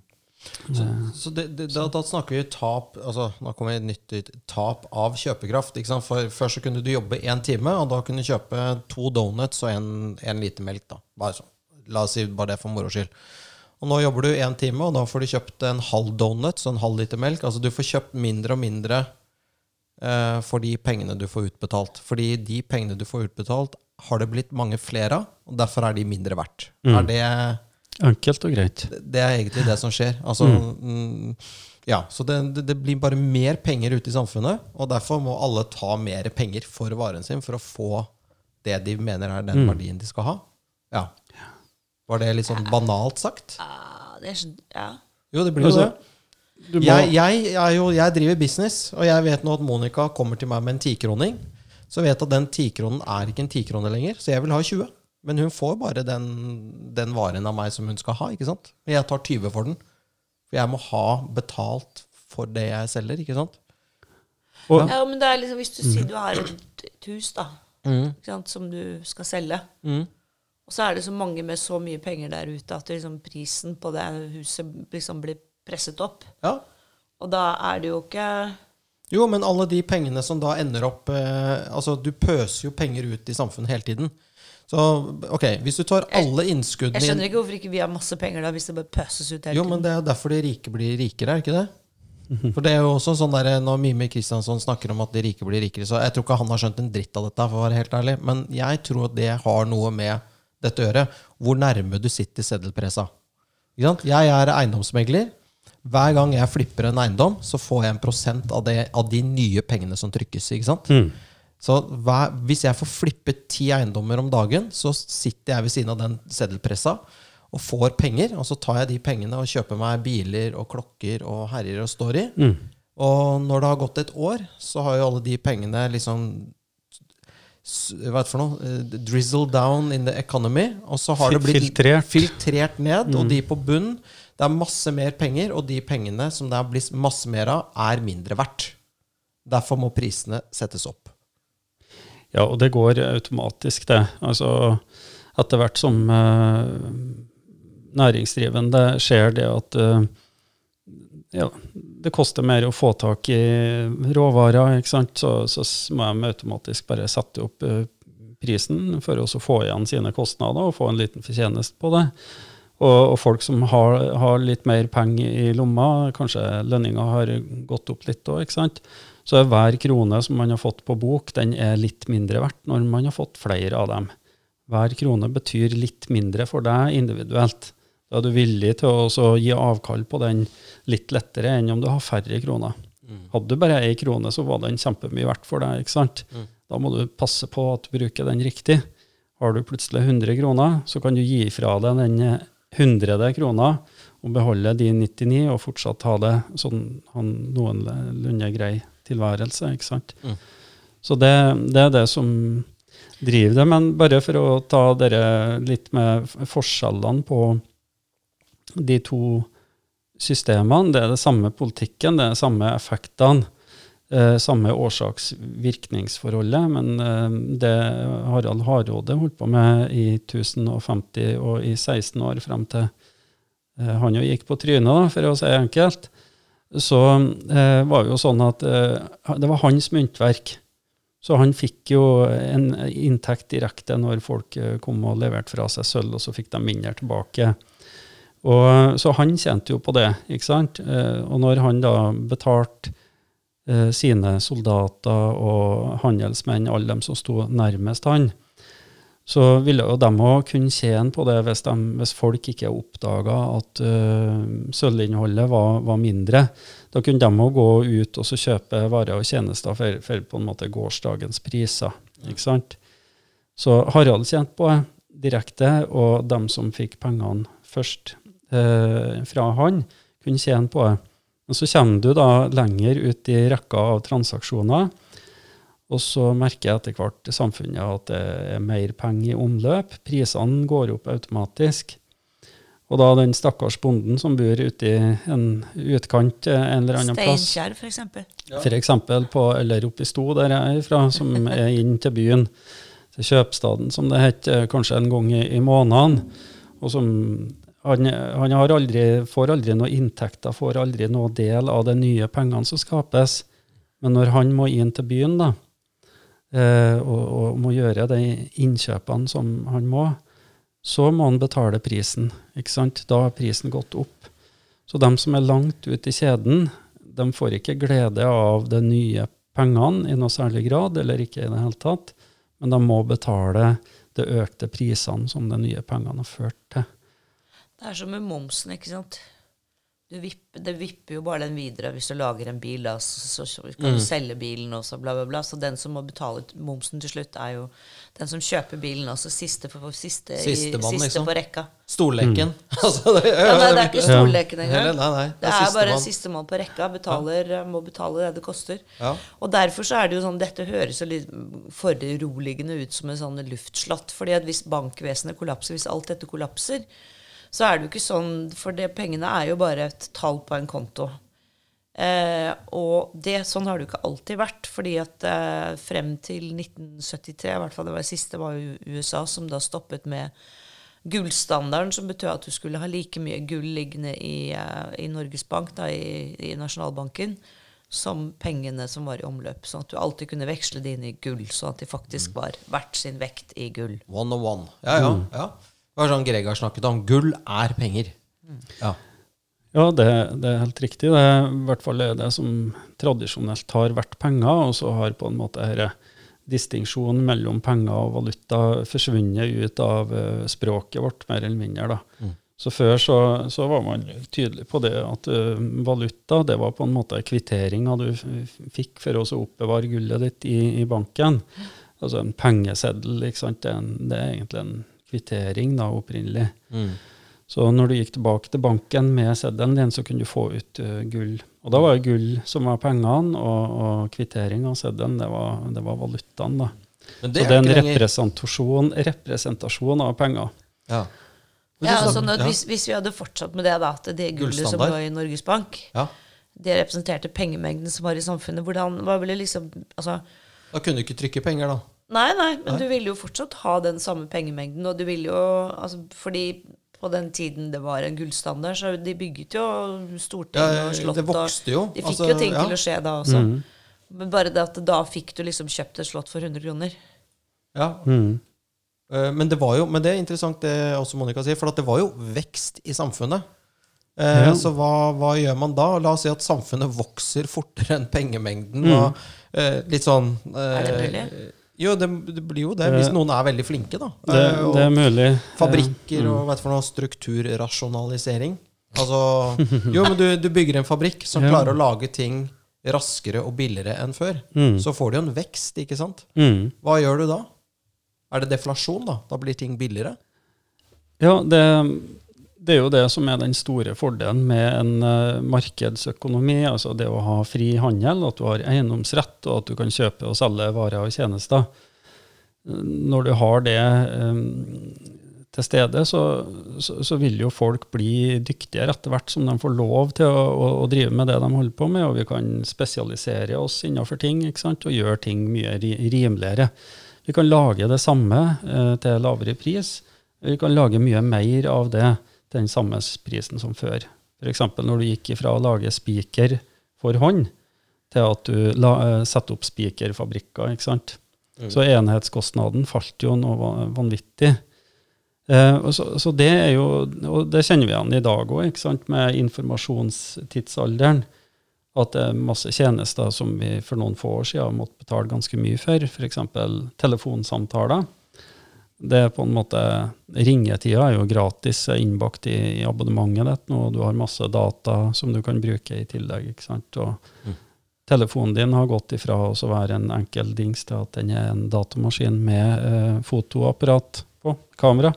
Så, så det, det, da, da snakker vi tap altså, Nå kommer et nytt tap av kjøpekraft. Ikke sant? For Før så kunne du jobbe én time, og da kunne du kjøpe to donuts og en, en liter melk. da. Bare så. La oss si bare det for moro skyld. Og nå jobber du én time, og da får du kjøpt en halv donut og en halv liter melk. Altså Du får kjøpt mindre og mindre eh, for de pengene du får utbetalt. Fordi de pengene du får utbetalt, har det blitt mange flere av, og derfor er de mindre verdt. Er det Enkelt og greit. det er egentlig det som skjer. Altså, mm. ja, så det, det, det blir bare mer penger ute i samfunnet, og derfor må alle ta mer penger for varen sin for å få det de mener er den verdien de skal ha. Ja. Var det litt sånn banalt sagt? Ja, det er, så- ja. Jo, det blir jo Altså, det. Du må, Jeg, jeg, jo, jeg driver business, og jeg vet nå at Monica kommer til meg med en tikroning. Så vet at den tikronen er ikke en tikrone lenger, så jeg vil ha 20. Men hun får bare den, den varen av meg som hun skal ha. ikke sant? Men jeg tar 20 for den. For jeg må ha betalt for det jeg selger. ikke sant? Og, Ja, men det er liksom, Hvis du sier du har et, hus da, ikke sant, som du skal selge, og så er det så mange med så mye penger der ute at liksom prisen på det huset liksom blir presset opp. Ja. Og da er det jo ikke Jo, men alle de pengene som da ender opp eh, Altså, du pøser jo penger ut i samfunnet hele tiden. Så ok, hvis du tar alle innskuddene Jeg skjønner ikke hvorfor ikke vi har masse penger da, hvis det bare pøses ut hele tiden. Jo, men det er jo derfor de rike blir rikere, er det ikke det? For det er jo også sånn der, Når Mime Kristiansson snakker om at de rike blir rikere, så jeg tror ikke han har skjønt en dritt av dette, for å være helt ærlig. Men jeg tror at det har noe med dette å gjøre. Hvor nærme du sitter seddelpressa. Ikke sant? Jeg er eiendomsmegler. Hver gang jeg flipper en eiendom, så får jeg en prosent av, det, av de nye pengene som trykkes. ikke sant? Så hver, hvis jeg får flippet ti eiendommer om dagen, så sitter jeg ved siden av den seddelpressa og får penger. Og så tar jeg de pengene og kjøper meg biler og klokker og herjer og står i. Og når det har gått et år, så har jo alle de pengene liksom hva for noe? Eh, Drizzle down in the economy. Og så har det blitt filtrert. filtrert ned, og de på bunn Det er masse mer penger, og de pengene som det har blitt masse mer av, er mindre verdt. Derfor må prisene settes opp. Ja, og det går automatisk, det. Altså, etter hvert som uh, næringsdrivende skjer det at uh, ja, det koster mer å få tak i råvarer, ikke sant? Så, så må de automatisk bare sette opp uh, prisen for å få igjen sine kostnader og få en liten fortjeneste på det. Og, og folk som har, har litt mer penger i lomma, kanskje lønninga har gått opp litt òg, ikke sant. Så er hver krone som man har fått på bok, den er litt mindre verdt når man har fått flere av dem. Hver krone betyr litt mindre for deg individuelt. Da er du villig til å gi avkall på den litt lettere enn om du har færre kroner. Hadde du bare ei krone, så var den kjempemye verdt for deg. ikke sant? Da må du passe på at du bruker den riktig. Har du plutselig 100 kroner, så kan du gi fra deg den eh, hundrede kroner og beholde de 99 og fortsatt ha det sånn noenlunde grei tilværelse. ikke sant? Så det, det er det som driver det. Men bare for å ta dere litt med forskjellene på de to systemene. Det er det samme politikken, det er samme effektene. Eh, samme årsaks-virkningsforholdet, men eh, det Harald Hardråde holdt på med i 1050 og i 16 år frem til eh, han jo gikk på trynet, da, for å si enkelt, så eh, var det jo sånn at eh, det var hans myntverk. Så han fikk jo en inntekt direkte når folk eh, kom og leverte fra seg sølv, og så fikk de mindre tilbake. Og, så han tjente jo på det, ikke sant? Og når han da betalte eh, sine soldater og handelsmenn, alle dem som sto nærmest han, så ville jo de òg kunne tjene på det hvis, de, hvis folk ikke oppdaga at uh, sølvinnholdet var, var mindre. Da kunne de òg gå ut og så kjøpe varer og tjenester for, for på en måte gårsdagens priser. ikke sant? Så Harald tjente på det direkte, og dem som fikk pengene først uh, fra han, kunne tjene på det. Men så kommer du da lenger ut i rekka av transaksjoner, og så merker jeg etter hvert i samfunnet at det er mer penger i omløp. Prisene går opp automatisk. Og da den stakkars bonden som bor ute i en utkant en eller annen plass, Steinkjer, for eksempel. F.eks. på eller oppe i Sto, der jeg er fra, som er inn til byen, til kjøpstaden, som det heter, kanskje en gang i, i måneden. Og som han, han aldri, får aldri noe inntekter, får aldri noe del av de nye pengene som skapes. Men når han må inn til byen da, eh, og, og må gjøre de innkjøpene som han må, så må han betale prisen. ikke sant? Da har prisen gått opp. Så de som er langt ute i kjeden, de får ikke glede av de nye pengene i noe særlig grad, eller ikke i det hele tatt, men de må betale de økte prisene som de nye pengene har ført til. Det er som med momsen, ikke sant. du vipper, det vipper jo bare den videre hvis du lager en bil, da, så, så, så kan du selge bilen også, bla, bla, bla. Så den som må betale momsen til slutt, er jo den som kjøper bilen, altså siste, for, siste, i, siste liksom. på rekka. Stolleken. Altså, det, Ja, nei, det er ikke storleken engang. Nei, nei, Det er bare sistemann. sistemann på rekka. Betaler, Må betale det det koster. Ja. Og derfor så er det jo sånn Dette høres jo litt foruroligende ut som en sånn luftslott. fordi at hvis bankvesenet kollapser, hvis alt dette kollapser, så er det jo ikke sånn For det, pengene er jo bare et tall på en konto. Eh, og det, sånn har det jo ikke alltid vært. fordi at eh, frem til 1973, i hvert fall det var det siste, var jo USA som da stoppet med gullstandarden, som betød at du skulle ha like mye gull liggende i, eh, i Norges Bank, da, i, i Nasjonalbanken, som pengene som var i omløp. Sånn at du alltid kunne veksle det inn i gull, sånn at de faktisk var verdt sin vekt i gull. One on one. Ja, ja. ja. Det var sånn Greg har snakket om. Gull er penger. Ja. Ja, det, det er helt riktig. Det er i hvert fall det som tradisjonelt har vært penger, og så har på en måte denne distinksjonen mellom penger og valuta forsvunnet ut av eh, språket vårt, mer eller mindre. da. Så før så, så var man tydelig på det at uh, valuta det var på en måte kvitteringa du fikk for å oppbevare gullet ditt i, i banken. Altså en pengeseddel, ikke sant? Det, er en, det er egentlig en kvittering da, opprinnelig. Mm. Så når du gikk tilbake til banken med seddelen din, så kunne du få ut uh, gull. Og da var det gull som var pengene, og, og kvittering av seddelen, det var, det var valutaen. da. Men Så det det er en representasjon, representasjon av penger. ja. Ja, altså, sånn ja. hvis, hvis vi hadde fortsatt med det, da, at det gullet som var i Norges Bank, ja. det representerte pengemengden som var i samfunnet, hvordan hva ville liksom altså, Da kunne du ikke trykke penger, da. Nei, nei, men du ville jo fortsatt ha den samme pengemengden, og du ville jo altså, Fordi på den tiden det var en gullstandard, så de bygget jo storting Ja, og slott. det vokste jo. De fikk Altså, jo ting ja. til å skje da også. Men bare det at da fikk du liksom kjøpt et slott for 100 kroner. Ja. Mm. Eh, Men det var jo, men det er interessant det også Monica sier, for at det var jo vekst i samfunnet. Eh, Ja. Så hva, hva gjør man da? La oss si at samfunnet vokser fortere enn pengemengden. Mm. Og, eh, litt sånn eh, Er det mulig? Jo, det, det blir jo det, hvis noen er veldig flinke, da. Det, Eh, det er mulig. fabrikker og vet for noe strukturrasjonalisering. Altså, jo, men du, du bygger en fabrikk som Ja. klarer å lage ting raskere og billigere enn før. Mm. Så får du jo en vekst, ikke sant? Mm. Hva gjør du da? Er det deflasjon, da? Da blir ting billigere? Ja, det, det er jo det som er den store fordelen med en eh, markedsøkonomi, altså det å ha fri handel, at du har eiendomsrett, og at du kan kjøpe og selge varer og tjenester. Når du har det eh, til stede, så, så, så vil jo folk bli dyktigere etter hvert som de får lov til å, å, å drive med det de holder på med, og vi kan spesialisere oss innenfor ting og gjøre ting mye rimeligere. Vi kan lage det samme eh, til lavere pris. Vi kan lage mye mer av det til den samme prisen som før. F.eks. når du gikk ifra å lage spiker for hånd, til at du la, eh, setter opp spikerfabrikker. ikke sant? Så enhetskostnaden falt jo noe vanvittig. Eh, og så, så det er jo, og det kjenner vi igjen i dag òg, med informasjonstidsalderen. At det er masse tjenester som vi for noen få år siden måtte betale ganske mye for, f.eks. telefonsamtaler. Det er på en måte, Ringetida er jo gratis innbakt i, i abonnementet ditt nå, og du har masse data som du kan bruke i tillegg. ikke sant? Og Telefonen din har gått ifra å være en enkel dings til at den er en datamaskin med eh, fotoapparat på kamera.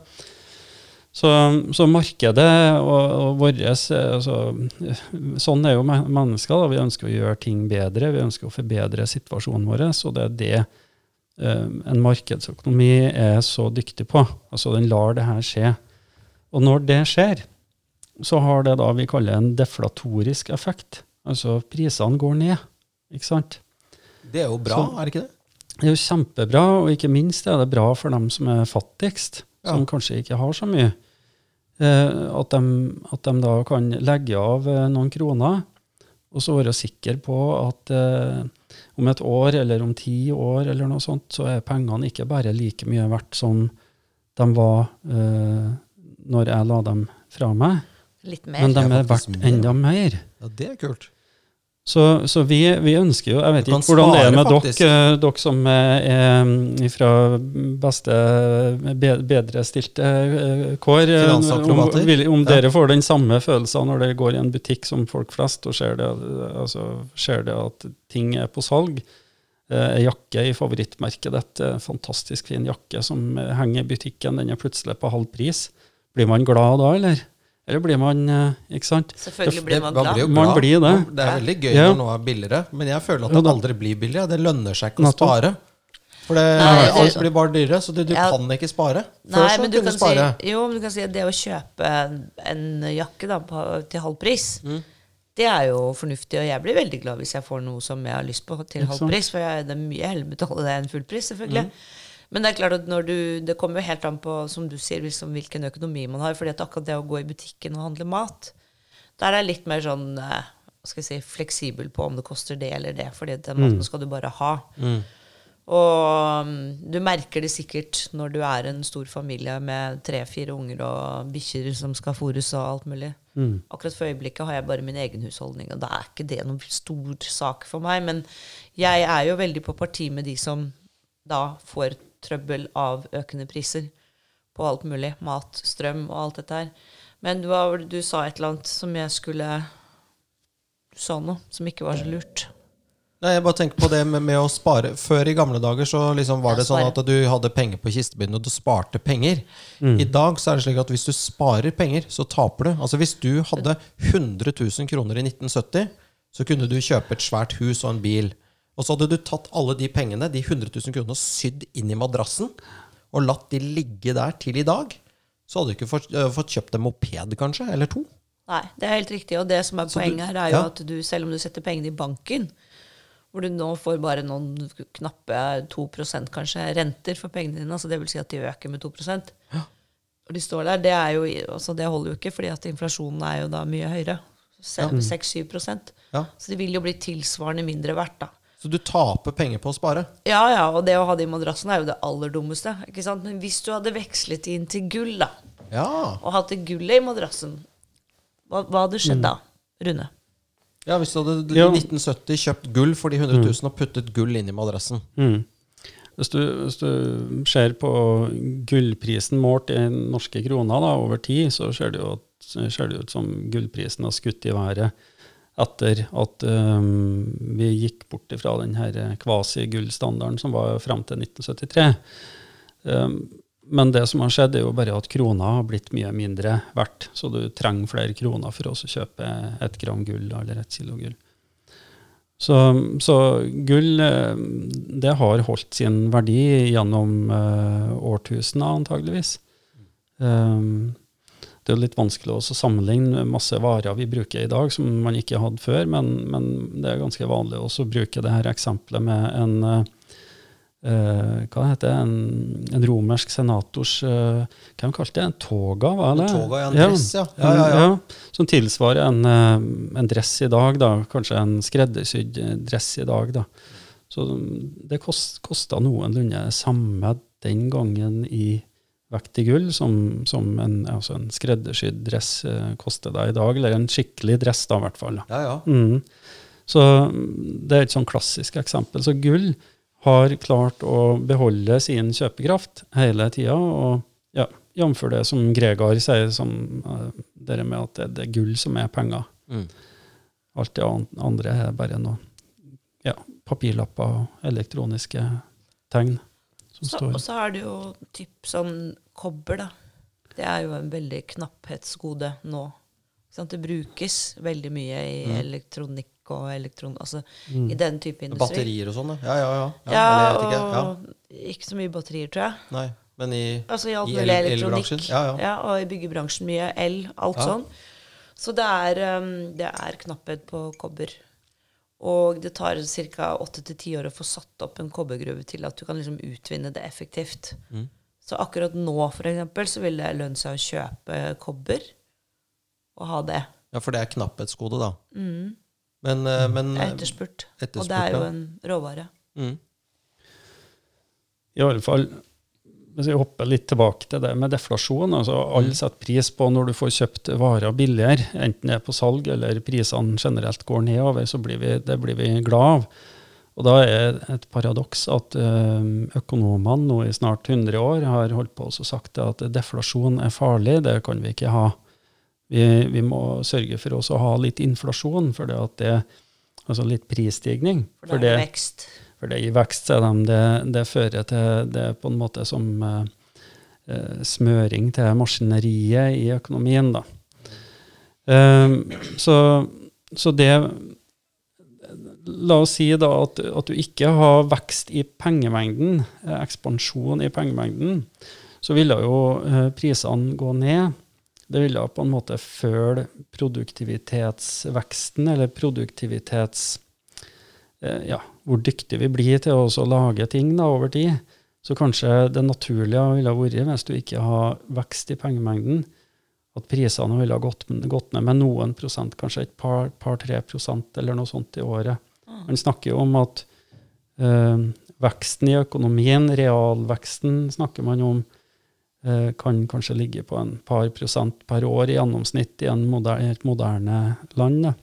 Så, så markedet og, og vårt altså, Sånn er jo mennesker. Da. Vi ønsker å gjøre ting bedre, vi ønsker å forbedre situasjonen vår. Og det er det eh, en markedsøkonomi er så dyktig på. Altså Den lar det her skje. Og når det skjer, så har det da vi kaller en deflatorisk effekt. Altså prisene går ned. Ikke sant? Det er jo bra, Så- er det ikke det? Det er jo kjempebra, og ikke minst er det bra for dem som er fattigst, som kanskje ikke har så mye. Eh, at, de, at de da kan legge av eh, noen kroner, og så være sikker på at eh, om et år eller om ti år eller noe sånt, så er pengene ikke bare like mye verdt som de var eh, når jeg la dem fra meg, Litt mer. men de er verdt enda mer. Ja, det er kult. Så, så vi, vi, ønsker jo Jeg vet ikke hvordan det er med dere, eh, dere som er fra beste, bedre bedrestilte eh, kår. eh, Om, om dere får den samme følelsen når dere går i en butikk som folk flest, og ser det, altså, ser det at ting er på salg. Ei jakke i favorittmerket ditt, en fantastisk fin jakke som henger i butikken, den er plutselig på halv pris. Blir man glad da, eller? Eller blir man eh, Ikke sant? Selvfølgelig blir man man glad. blir Man blir det. Det er veldig gøy Ja. når noe er billigere, men jeg føler at det aldri blir billigere. Det lønner seg ikke å spare. For det, Nei, det- alt blir bare dyrere, så du, du Ja. kan ikke spare. Før Nei, men du kan, spare. si, jo, men du kan si at det å kjøpe en, en jakke da, på, til halv pris, Mm. det er jo fornuftig. Og jeg blir veldig glad hvis jeg får noe som jeg har lyst på til halv pris. For jeg, det er mye heller å betale det enn full pris, selvfølgelig. Mm. Men det er klart at når du, det kommer jo helt an på som du sier, liksom, hvilken økonomi man har. fordi at akkurat det å gå i butikken og handle mat, der er jeg litt mer sånn eh, skal jeg si, fleksibel på om det koster det eller det. fordi den maten skal du bare ha. Mm. Og um, du merker det sikkert når du er en stor familie med tre-fire unger og bikkjer som skal fôres og alt mulig. Mm. Akkurat for øyeblikket har jeg bare min egen husholdning, og da er ikke det noen stor sak for meg. Men jeg er jo veldig på parti med de som da får trøbbel av økende priser på alt mulig. Mat, strøm og alt dette her. Men du, var, du sa et eller annet som jeg skulle Du sa noe som ikke var så lurt. Nei, jeg bare tenker på det med, med å spare. Før i gamle dager så liksom var det sånn at du hadde penger på kistebunnen, og du sparte penger. I dag så er det slik at hvis du sparer penger, så taper du. Altså Hvis du hadde 100 000 kroner i 1970, så kunne du kjøpe et svært hus og en bil. Og så hadde du tatt alle de pengene, de 100 000 kronene, og sydd inn i madrassen, og latt de ligge der til i dag. Så hadde du ikke fått, uh, fått kjøpt en moped, kanskje, eller to. Nei, det er helt riktig. Og det som er Så poenget her, er jo ja. at du, selv om du setter pengene i banken, hvor du nå får bare noen knappe 2% kanskje renter for pengene dine, altså det vil si at de øker med 2 ja. Og de står der, det, jo, altså det holder jo ikke, fordi at inflasjonen er jo da mye høyere. 6-7 Ja. Så de vil jo bli tilsvarende mindre verdt, da. Så du taper penger på å spare. Ja, ja, og det å ha det i madrassen er jo det aller dummeste. ikke sant? Men hvis du hadde vekslet inn til gull, da, Ja. og hatt det gullet i madrassen, hva, hva hadde skjedd da, Rune? Ja, Hvis du hadde i 1970 kjøpt gull for de 100 000 og puttet gull inn i madrassen Mm. Hvis, du, hvis du ser på gullprisen målt i norske kroner da, over tid, så ser det jo at, ser det ut som gullprisen har skutt i været etter at um, vi gikk bort fra den kvasi-gullstandarden som var frem til 1973. Um, men det som har skjedd, er jo bare at krona har blitt mye mindre verdt. Så du trenger flere kroner for å kjøpe et gram gull eller et kilo gull. Så, så gull eh, det har holdt sin verdi gjennom uh, årtusener, antageligvis. Um, det er litt vanskelig også å sammenligne masse varer vi bruker i dag som man ikke hadde før, men, men det er ganske vanlig å bruke det her eksempelet med en eh, eh, hva heter det, en, en romersk senators uh, Hva kalte det? En toga? Var det? Toga, ja, en dress, ja. Ja, ja, ja. Som tilsvarer en, eh, en dress i dag, da. Kanskje en skreddersydd eh, dress i dag, da. Så det kost, kosta noenlunde samme den gangen i vekt i gull som, som en, altså en skreddersydd dress eh, koster deg i dag. Eller en skikkelig dress, da, i hvert fall. Ja, ja. Mm. Så mm, det er et sånn klassisk eksempel. Så gull har klart å beholde sin kjøpekraft hele tida. Og ja, jf. det som Gregar sier, som uh, det med at det, det er gull som er penger. Mm. Alt det andre er bare noe ja, papirlapper og elektroniske tegn Så, står og så har du jo typ sånn kobber, da. Det er jo en veldig knapphetsgode nå. Sant? Det brukes veldig mye i Mm. elektronikk og elektron... Altså i den type industri. Batterier og sånn, ja. Ja, ja, ja. ja, Ja, eller jeg ikke. ja. og ikke så mye batterier, tror jeg. Nei, men i Altså i alt I el- elektronikk. Ja, ja. og i byggebransjen mye el, alt Ja. sånn. Så det er, um, det er knapphet på kobber. Og det tar ca. åtte til ti år å få satt opp en kobbergruve til at du kan liksom utvinne det effektivt. Mm. Så akkurat nå, for eksempel, så vil det lønne seg å kjøpe kobber og ha det. Ja, for det er knapphetsgode, da. Men, eh, men Det er etterspurt. Og det er jo en råvare. mm. I alle fall, hvis vi hopper litt tilbake til det med deflasjon altså Alle setter pris på når du får kjøpt varer billigere, enten det er på salg eller prisene generelt går nedover, så blir vi, det blir vi glad av. Og da er et paradoks at eh, økonomene nå i snart 100 år har holdt på og sagt at deflasjon er farlig, det kan vi ikke ha. Vi, vi må sørge for å ha litt inflasjon, for det at det, altså litt prisstigning. For det er vekst. For det i vekst, de, det, det, fører til Det på en måte som eh smøring til maskineriet i økonomien, da. Um, så, så, det La oss si da at, at, du ikke har vekst i pengemengden, eh, ekspansjon i pengemengden, så ville jo uh, prisene gå ned. Det ville på en måte følge produktivitetsveksten, eller produktivitets Uh, ja, hvor dyktige vi blir til å lage ting da, over tid. Så kanskje det naturlige ville vært, hvis du ikke har vekst i pengemengden, at prisene ville gått, gått, ned med noen prosent, kanskje et par-tre par, prosent eller noe sånt i året. Mm. Man snakker jo om at øh, veksten i økonomien, realveksten, snakker man om, øh, kan kanskje ligge på en par prosent per år i gjennomsnitt i moderne, et moderne land. Da.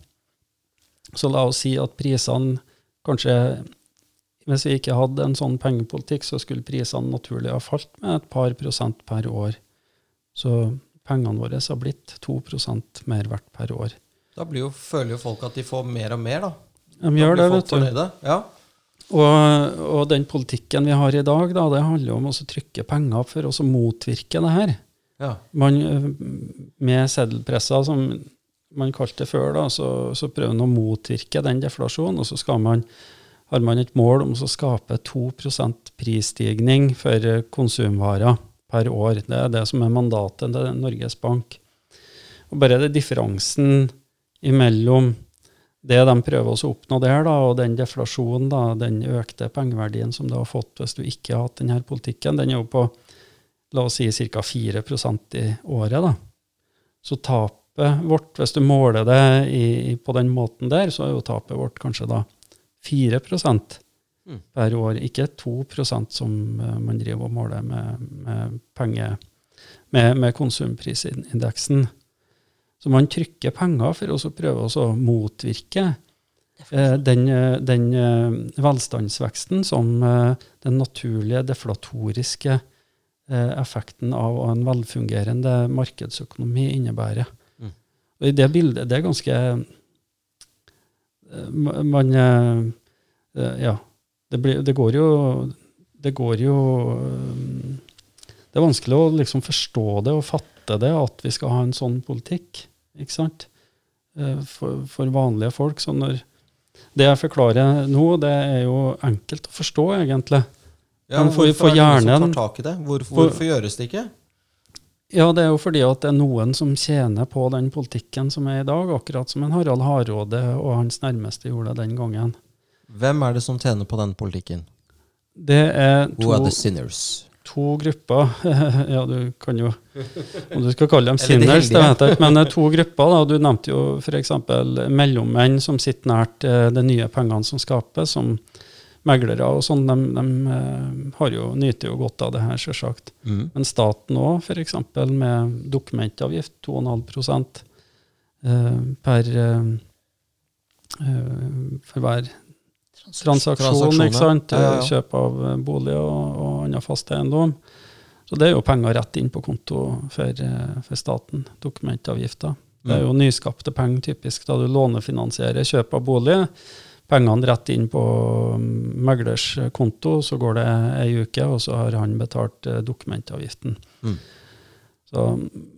Så la oss si at prisene Kanskje hvis vi ikke hadde en sånn pengepolitikk, så skulle prisene naturlig ha falt med et par prosent per år. Så pengene våre har blitt 2 mer verdt per år. Da jo, føler jo folk at de får mer og mer, da. De gjør det, vet du. Ja. Og, og, den politikken vi har i dag, da, det handler jo om å trykke penger for å motvirke det her. Ja. Man, med seddelpresser, som man kalte det før, da, så, så prøver man å motvirke den deflasjonen. Og så man, har man et mål om å skape 2% prisstigning for konsumvarer per år. Det er det som er mandatet til Norges Bank. Og bare det differansen imellom det de prøver å oppnå der, da, og den deflasjonen, da, den økte pengeverdien som du har fått hvis du ikke har hatt denne politikken, den er jo på la oss si ca. 4% i året. da. Så tap tapet vårt, hvis du måler det i, på den måten der, så er jo tapet vårt kanskje da 4 mm. per år, ikke 2% som eh, man driver og måler med, med, penge, med, med konsumprisindeksen. Så man trykker penger for å prøve å motvirke eh, den, eh, den velstandsveksten som den naturlige deflatoriske effekten av en velfungerende markedsøkonomi innebærer. Og i det bildet Det er ganske eh, Man eh, eh, Ja. Det, blir, det går jo Det går jo Det er vanskelig å liksom forstå det og fatte det, at vi skal ha en sånn politikk. ikke sant? For, for vanlige folk. Så når det jeg forklarer nå, det er jo enkelt å forstå, egentlig. Ja, men for, hvorfor for er det noen som tar tak i det? Hvorfor, hvorfor gjøres det ikke? Ja, det er jo fordi at det er noen som tjener på den politikken som er i dag, akkurat som en Harald Hardråde og hans nærmeste gjorde den gangen. Hvem er det som tjener på den politikken? Det er to, Who are the sinners? to grupper. ja, du kan jo Om du skal kalle dem sinners, det vet jeg ikke, men det to grupper. da, Du nevnte jo f.eks. mellommenn som sitter nært eh, de nye pengene som skapes, som meglere og sånn, de, de har jo, nyter jo godt av det her, selvsagt. Mm. Men staten òg, f.eks. med dokumentavgift, 2,5 eh, per eh, for hver transaksjon, ikke sant? Ja, ja, ja. kjøp av bolig og, og annen fast eiendom. Så det er jo penger rett inn på konto for, for staten, dokumentavgifter. Det er mm. jo nyskapte penger, typisk, da du lånefinansierer kjøp av bolig pengene rett inn på mm, meglers konto, så går det ei uke, og så har han betalt eh, dokumentavgiften. Mm. Så,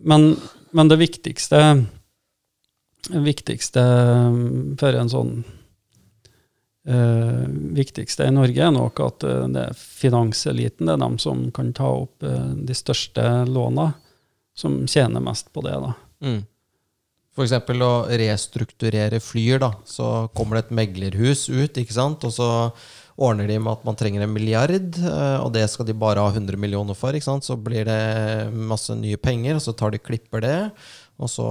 men, men, det viktigste, viktigste mm, for en sånn uh, viktigste i Norge er nok at uh, det er finanseliten, det er dem som kan ta opp de største låna, som tjener mest på det. da. Mm. F.eks. å restrukturere flyer. da, Så kommer det et meglerhus ut, ikke sant? og så ordner de med at man trenger en milliard, eh, og det skal de bare ha 100 millioner for. ikke sant? Så blir det masse nye penger, og så tar de klipper det. Og så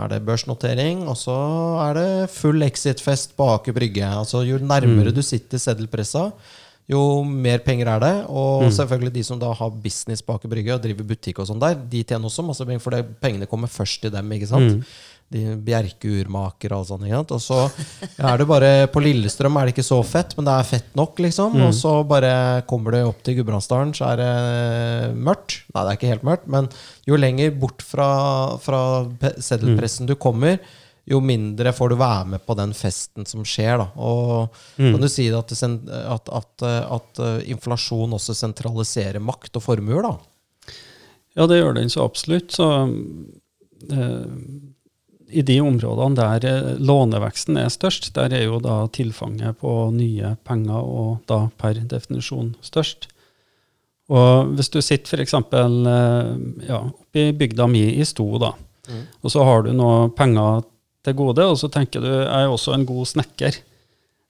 er det børsnotering, og så er det full exit-fest på Aker Brygge. Altså, jo nærmere mm. du sitter seddelpressa, jo mer penger er det. Og Mm. selvfølgelig de som da har business bak i brygge og driver butikk og sånn der, de tjener også masse penger, for det, pengene kommer først til dem, ikke sant? Mm. De Bjerke urmaker og sånn, ikke sant? Og så er det bare På Lillestrøm er det ikke så fett, men det er fett nok, liksom. Mm. Og så bare kommer det opp til Gudbrandsdalen, så er det mørkt. Nei, det er ikke helt mørkt, men jo lenger bort fra, fra pe- seddelpressen du kommer, jo mindre får du være med på den festen som skjer. Da. Og Mm. kan du si at, at, at, at eh, inflasjon også sentraliserer makt og formuer, da? Ja, det gjør den så absolutt. Så eh, i de områdene der eh, låneveksten er størst, der er jo da tilfanget på nye penger og da per definisjon størst. Og hvis du sitter f.eks. Eh, ja, oppe i bygda mi i Sto, da, Mm. og så har du noe penger til gode, og så tenker du jeg er også en god snekker.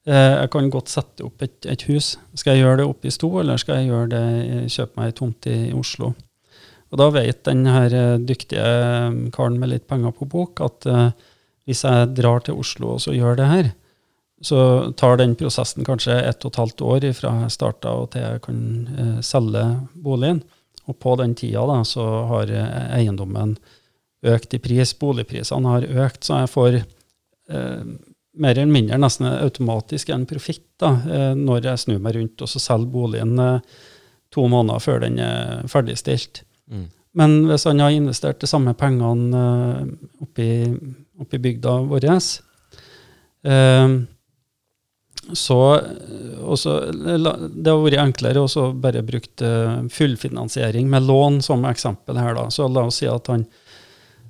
Eh, Jeg kan godt sette opp et, et hus. Skal jeg gjøre det oppe i Sto, eller skal jeg gjøre det, kjøpe meg ei tomt i Oslo? Og da vet den her eh, dyktige karen med litt penger på bok at eh, hvis jeg drar til Oslo og så gjør det her, så tar den prosessen kanskje ett og et halvt år fra jeg starta og til jeg kan eh, selge boligen. Og på den tida da, så har eh, eiendommen økt i pris, boligprisene har økt, så jeg får eh, mer eller mindre nesten automatisk en profitt da, eh, når jeg snur meg rundt og så selger boligen eh, to måneder før den er ferdigstilt. Mm. Men hvis han har investert de samme pengene eh, oppi, oppi bygda vår, eh, så, også, Det har vært enklere å bare brukt eh, fullfinansiering med lån som eksempel her. da. Så la oss si at han,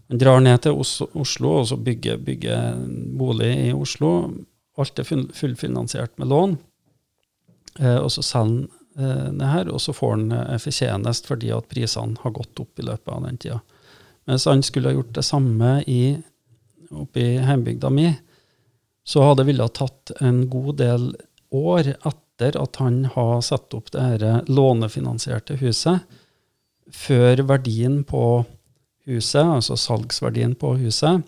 han drar ned til Oslo og så bygger, bygger bolig i Oslo. Alt er fullfinansiert med lån. Eh, og så selger han eh, det her, og så får han eh, fortjenest fordi at prisene har gått opp i løpet av den tida. Mens han skulle ha gjort det samme i, oppe i heimbygda mi, så hadde det ville ha tatt en god del år etter at han har satt opp det her lånefinansierte huset, før verdien på huset, altså salgsverdien på huset,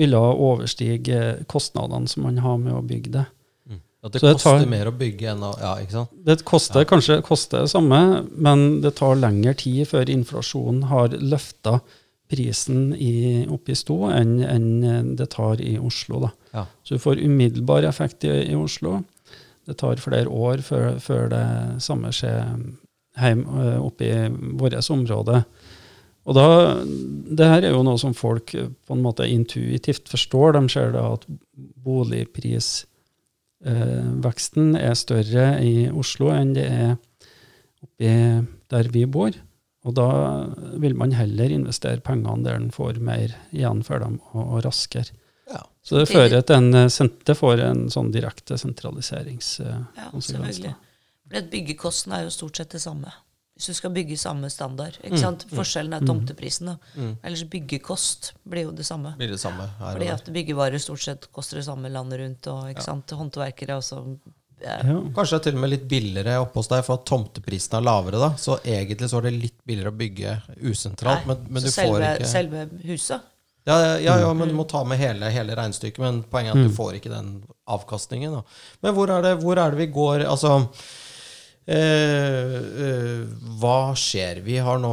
ville overstige kostnadene som man har med å bygge det. At det det koster tar- mer å bygge enn å Ja, ikke sant? Det koster kanskje koster det samme, men det tar lengre tid før inflasjonen har løfta prisen i, opp i stå enn enn det tar i Oslo. Da. Ja. Så du får umiddelbar effekt i, i Oslo. Det tar flere år før, før det samme skjer hjem, eh, oppe i vårt område. Og da, det her er jo noe som folk eh, på en måte intuitivt forstår. De ser da at boligprisveksten er større i Oslo enn det er oppi der vi bor. Og da vil man heller investere pengene der en får mer igjen for dem, og, og raskere. Ja. Så det fører til en, senter det får en sånn direkte Ja, selvfølgelig. For at byggekosten er jo stort sett det samme. Hvis du skal bygge samme standard. Mm, ikke sant? Forskjellen er tomteprisen. da. Mm. Ellers byggekost blir jo det samme. Blir det samme her Fordi at byggevarer stort sett koster det samme landet rundt. og ikke sant? Håndverkere også. Ja. Ja. Kanskje det er til og med litt billigere oppe hos deg, for at tomteprisen er lavere. da Så egentlig så er det litt billigere å bygge usentralt, Nei, men, men du selve, får ikke selve huset. ja, ja, ja, ja, men du må ta med hele, hele regnestykket. Men poenget er Mm. at du får ikke den avkastningen. Da. Men hvor er, det, hvor er det vi går Altså eh, eh, Hva skjer? Vi har nå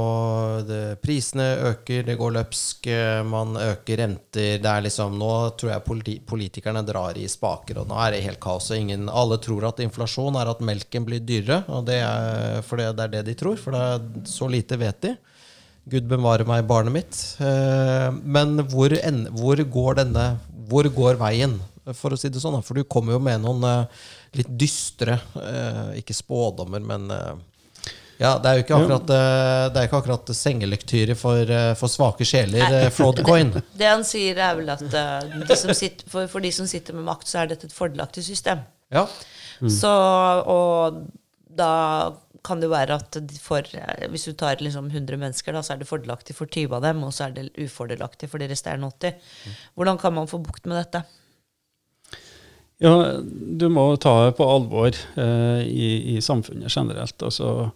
det, Prisene øker, det går løpsk, eh, man øker renter. Det er liksom, nå tror jeg politi politikerne drar i spaker, og nå er det helt kaos. og Ingen, alle tror at inflasjon er at melken blir dyrere, og det er, for det, det er det de tror. For det er, så lite vet de. Gud bevare meg, barnet mitt. Eh, Men hvor, en, hvor går denne Hvor går veien, for å si det sånn? For du kommer jo med noen eh, litt dystre eh, Ikke spådommer, men eh, ja, det er jo ikke akkurat, eh, det er ikke akkurat sengelektyre for, for svake sjeler, Fraudcoin. Det han sier, er vel at de som sitter, for, for de som sitter med makt, så er dette et fordelaktig system. Ja. Så, og da kan det være at for, hvis du tar liksom 100 mennesker, da, så er det fordelaktig for 20 av dem, og så er det ufordelaktig for de resterende 80. Hvordan kan man få bukt med dette? Ja, du må ta det på alvor eh, i, i samfunnet generelt. Altså,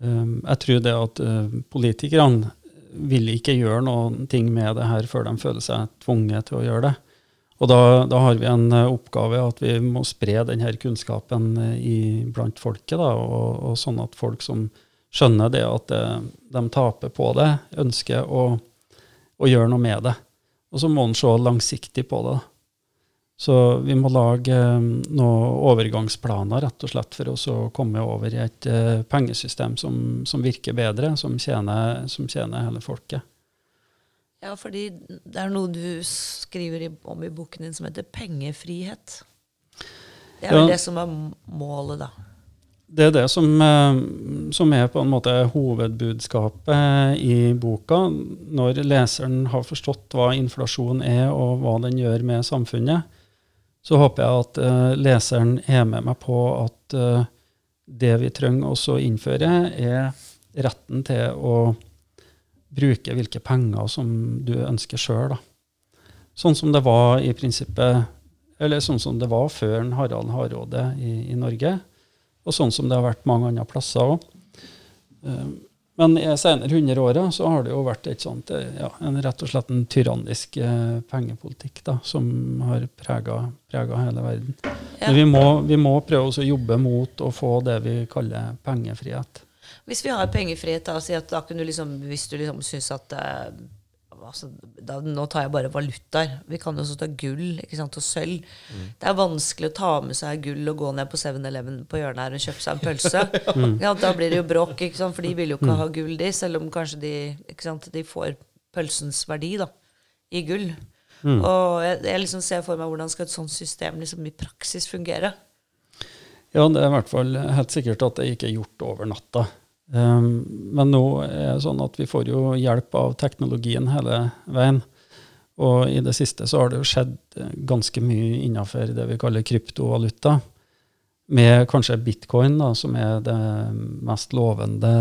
eh, jeg tror det at eh, politikerne vil ikke gjøre noen ting med det her før de føler seg tvunget til å gjøre det. Og da, da, har vi en eh, oppgave at vi må spre denne kunnskapen eh, i, blant folket. Da, og, og, sånn at folk som skjønner det at det, de taper på det, ønsker å, å, gjøre noe med det. Og så må en se langsiktig på det. Så vi må lage noen overgangsplaner rett og slett for å komme over i et pengesystem som, som virker bedre, som tjener, som tjener hele folket. Ja, fordi det er noe du skriver om i boken din som heter pengefrihet. Det er vel ja. det som er målet, da? Det er det som, eh, som, er på en måte hovedbudskapet i boka. Når leseren har forstått hva inflasjon er, og hva den gjør med samfunnet, så håper jeg at uh, leseren er med meg på at uh, det vi trenger å innføre, er retten til å bruke hvilke penger som du ønsker sjøl. Sånn som det var i prinsippet eller sånn som det var før Harald Hardråde i, i, Norge, og sånn som det har vært mange andre plasser òg. Men i senere hundreåra så har det jo vært et sånt, eh, ja, en rett og slett en tyrannisk eh, pengepolitikk da, som har prega hele verden. Ja. Vi må, vi må prøve å jobbe mot å få det vi kaller pengefrihet. Hvis vi har pengefrihet, da, si da kunne du liksom, hvis du liksom syns at eh, altså, da, Nå tar jeg bare valutaer. Vi kan jo også ta gull sant, og sølv. Mm. Det er vanskelig å ta med seg gull og gå ned på 7-Eleven på hjørnet her og kjøpe seg en pølse. mm. ja, da blir det jo bråk, for de vil jo ikke mm. ha gull, de, selv om kanskje de, sant, de får pølsens verdi da, i gull. Mm. Og jeg, jeg, liksom ser for meg hvordan skal et sånt system liksom i praksis fungere. Ja, det er i hvert fall helt sikkert at det ikke er gjort over natta. Um, men nå er det sånn at vi får jo hjelp av teknologien hele veien. Og i det siste så har det jo skjedd ganske mye innenfor det vi kaller kryptovaluta. Med kanskje bitcoin, da, som er det mest lovende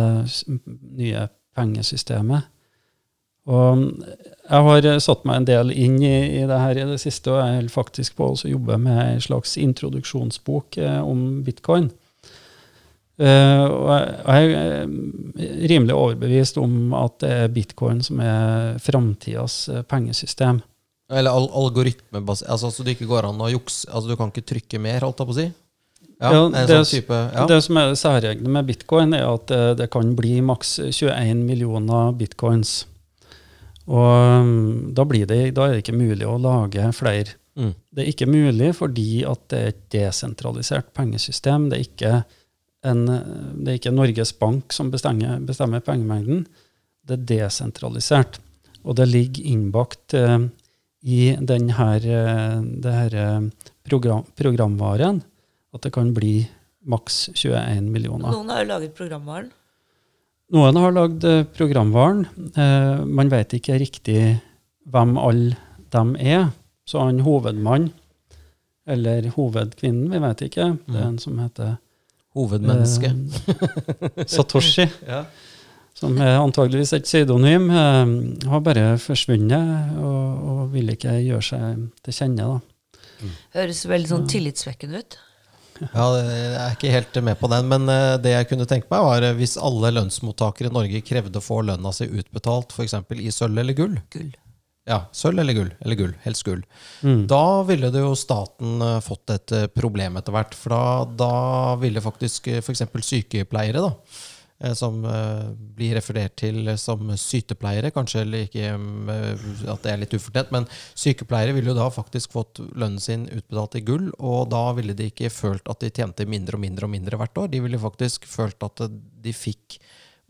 nye pengesystemet. Og jeg har satt meg en del inn i, i det her i det siste, og jeg holder faktisk på å jobbe med en slags introduksjonsbok eh, om bitcoin. Uh, og jeg er eh, rimelig overbevist om at det er bitcoin som er framtidas eh, pengesystem. Eller al algoritmebasert altså, Så det ikke går an å jukse altså, Du kan ikke trykke mer, holdt jeg på å si? Ja, ja, det, sånn type, ja. det, som er det særegne med bitcoin, er at det, det, kan bli maks 21 millioner bitcoins. Og um, da, det, da, er det ikke mulig å lage flere. Mm. Det er ikke mulig fordi at det er et desentralisert pengesystem. Det er ikke en, det er ikke Norges Bank som bestemmer, bestemmer pengemengden. Det er desentralisert. Og det ligger innbakt eh, i denne, eh, eh, program, programvaren at det kan bli maks 21 millioner. Noen har jo laget programvaren. Noen har lagd eh, programvaren. Eh, man vet ikke riktig hvem alle dem er. Så han hovedmann, eller hovedkvinnen, vi vet ikke. Det er en som heter Hovedmenneske. Eh, Satoshi, ja. som er antageligvis et pseudonym, eh, har bare forsvunnet og, og, vil ikke gjøre seg til kjenne. Da. Mm. Høres veldig sånn tillitsvekkende ut. Ja, Jeg er ikke helt med på den, men eh, det jeg kunne tenke meg, var hvis alle lønnsmottakere i Norge krevde å få lønna si utbetalt f.eks. i sølv eller gull. Gull. Ja, Sølv eller gull. Eller gull. Helst gull. Mm. Da ville det jo staten uh, fått et uh, problem etter hvert. For da, da ville faktisk uh, f.eks. sykepleiere, da, som blir referert til som sytepleiere, kanskje eller ikke at det er litt ufortjent, men sykepleiere ville jo da faktisk fått lønnen sin utbetalt i gull, og da ville de ikke følt at de tjente mindre og mindre og mindre hvert år. De ville faktisk følt at de fikk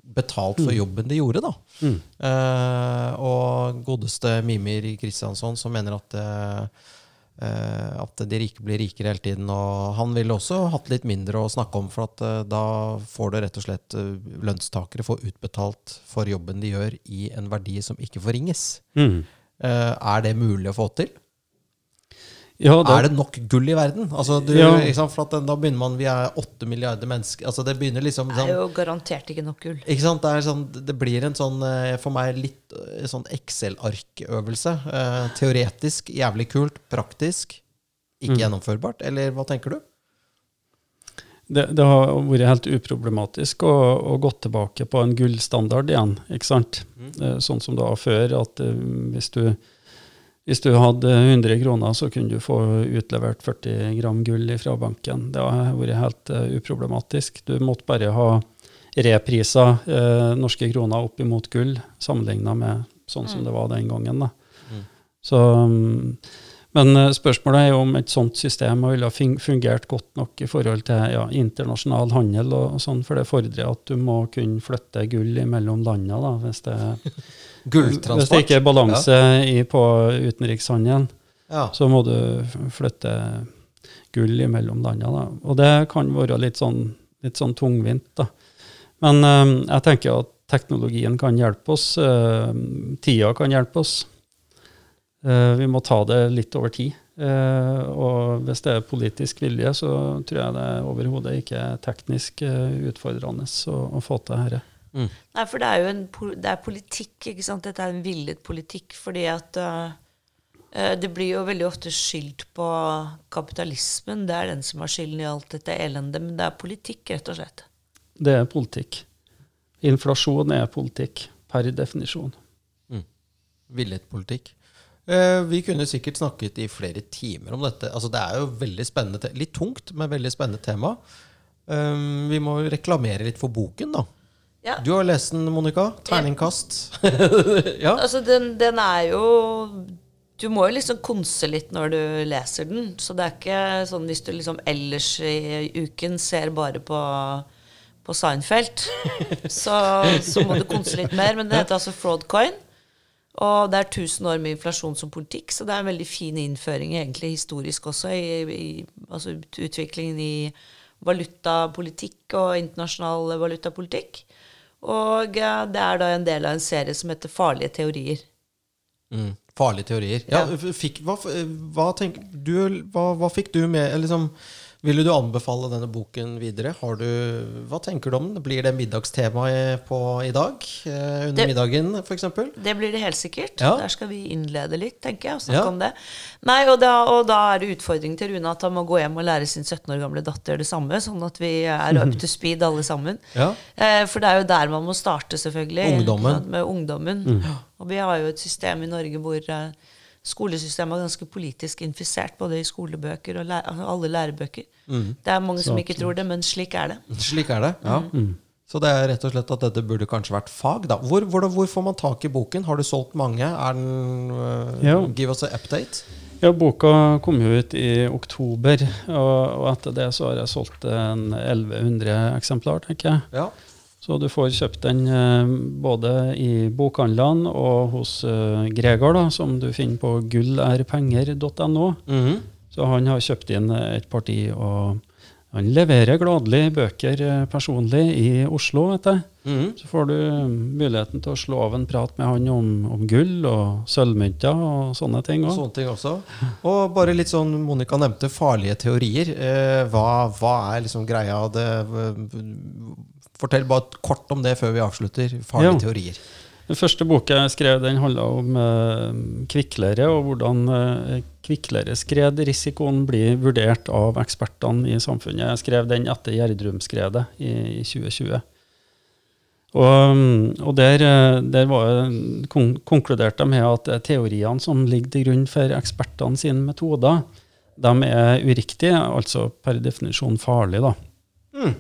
betalt for mm. jobben de gjorde. da. Mm. Uh, og godeste Mimir Kristiansson som mener at, uh, at de rike blir rikere hele tiden. Og han ville også hatt litt mindre å snakke om, for at, uh, da får du rett og slett lønnstakere får utbetalt for jobben de gjør, i en verdi som ikke forringes. Mm. er det mulig å få til? Ja, det, er det nok gull i verden? Altså, du, ja. for da begynner man Vi er åtte milliarder mennesker. Altså, det begynner liksom Det er jo garantert ikke nok gull. Ikke sant? Det, sånn, det blir en sånn, eh, for meg litt eh, sånn Excel-arkøvelse. Eh, teoretisk jævlig kult. Praktisk ikke mm. gjennomførbart. Eller hva tenker du? Det, det, har vært helt uproblematisk å, å gå tilbake på en gullstandard igjen. ikke sant? Mm. Sånn som det var før, at hvis du hvis du hadde 100 kroner, så kunne du få utlevert 40 gram gull fra banken. Det har vært helt uh, uproblematisk. Du måtte bare ha repriser uh, norske kroner opp imot gull, sammenligna med sånn som mm. det var den gangen. Mm. Så, um, men uh, spørsmålet er jo om et sånt system ville fungert godt nok i forhold til ja, internasjonal handel, og sånn, for det fordrer at du må kunne flytte gull mellom landene. hvis det Gulltransport. Hvis det ikke er balanse ja. i, på utenrikshandelen, ja. så må du flytte gull mellom landene. Og det kan være litt sånn, litt sånn tungvint. da. Men um, jeg tenker at teknologien kan hjelpe oss. Uh, tida kan hjelpe oss. Uh, vi må ta det litt over tid. Uh, og hvis det er politisk vilje, så tror jeg det overhodet ikke er teknisk utfordrende å, å få til dette. Mm. Nei, for det er jo en, det er politikk, ikke sant. Dette er en villet politikk. Fordi at uh, det blir jo veldig ofte skyldt på kapitalismen. Det er den som har skylden i alt dette elendet. Men det er politikk, rett og slett. Det er politikk. Inflasjon er politikk, per definisjon. Mm. Villet politikk. Uh, vi kunne sikkert snakket i flere timer om dette. Altså, det er jo veldig spennende, litt tungt, men veldig spennende tema. Um, vi må reklamere litt for boken, da. Ja. Du har lest den, Monica. Terningkast. ja. Altså, den, den, er jo Du må jo liksom konse litt når du leser den. Så det er ikke sånn hvis du liksom ellers i uken ser bare på, på Seinfeld, så, så, må du konse litt mer. Men det heter altså Fraudcoin. Og det er 1000 år med inflasjon som politikk, så det er en veldig fin innføring egentlig historisk også i, i altså utviklingen i valutapolitikk og internasjonal valutapolitikk. Og eh, det er da en del av en serie som heter Farlige teorier. Mm. Farlige teorier. Ja, ja. Fikk, hva, hva, tenk, du, hva, hva, fikk du med liksom, ville du anbefale denne boken videre? Du, hva tenker du om den? Blir det middagstema på, i dag? Eh, under det, middagen, f.eks.? Det blir det helt sikkert. Ja. Der skal vi innlede litt, tenker jeg. og snakke ja. om det. Nei, og da, og da, er det utfordring til Rune at han må gå hjem og lære sin 17 år gamle datter det samme, sånn at vi er up to speed alle sammen. Ja. Eh, for det er jo der man må starte, selvfølgelig. Ungdommen. Med ungdommen. Mm. Og vi har jo et system i Norge hvor eh, skolesystemet er ganske politisk infisert, både i skolebøker og læ alle lærebøker. Mm. Det er mange som ikke tror det, men slik er det. Slik er det, ja. Mm. mm. Så det er rett og slett at dette burde kanskje vært fag. da. Hvor, hvor, hvor får man tak i boken? Har du solgt mange? Er den, uh, ja. Give us an update. Ja, Boka kom jo ut i oktober, og, og etter det så har jeg solgt en 1100 eksemplar, tenker jeg. Ja. Så du får kjøpt den eh, både i bokhandlene og hos uh, Gregor, da, som du finner på gullrpenger.no. Mm -hmm. Så han har kjøpt inn et parti, og han leverer gladelig bøker eh, personlig i Oslo. vet du. Mm -hmm. Så får du muligheten til å slå av en prat med han om, om gull og sølvmynter og sånne ting. Også. Sånne ting også. Og bare litt sånn, Monica nevnte farlige teorier. Eh, hva, hva, er liksom greia? Det, Fortell bare kort om det før vi avslutter. Farlige ja. teorier. Den første boka jeg skrev, den handla om eh, kvikkleire, og hvordan eh, kvikkleireskredrisikoen blir vurdert av ekspertene i samfunnet. Jeg skrev den etter Gjerdrum-skredet i, i, 2020. Og, og der, eh, der var, kon konkluderte jeg med at teoriene som ligger til grunn for ekspertene sine metoder, de er uriktige, altså per definisjon farlige. da. Mm.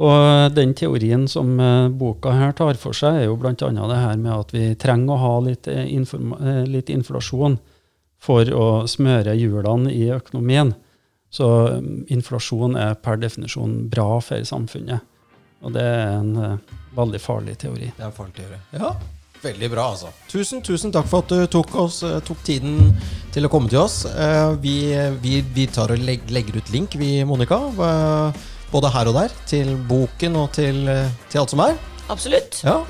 Og den teorien som uh, boka her tar for seg, er jo bl.a. det her med at vi trenger å ha litt, uh, litt inflasjon for å smøre hjulene i økonomien. Så um, inflasjon er per definisjon bra for samfunnet. Og det er en veldig farlig teori. Det er en farlig teori. Ja, Veldig bra, altså. Tusen, tusen takk for at du tok, oss, tok tiden til å komme til oss. Vi, vi, vi tar og legger ut link, vi, Monica både her og der, til boken og til, til alt som er. Absolutt. Ja.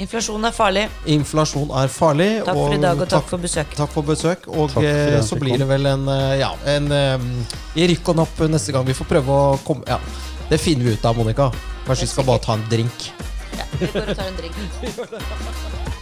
Inflasjon er farlig. Inflasjon er farlig. Takk for i dag, og takk, takk for besøk. Takk for besøk. Og for så blir det vel en, eh, ja, en um, i rykk og napp neste gang. Vi får prøve å komme Ja, det finner vi ut av, Monica. Kanskje vi skal bare ta en drink. Ja, vi går og tar en drink.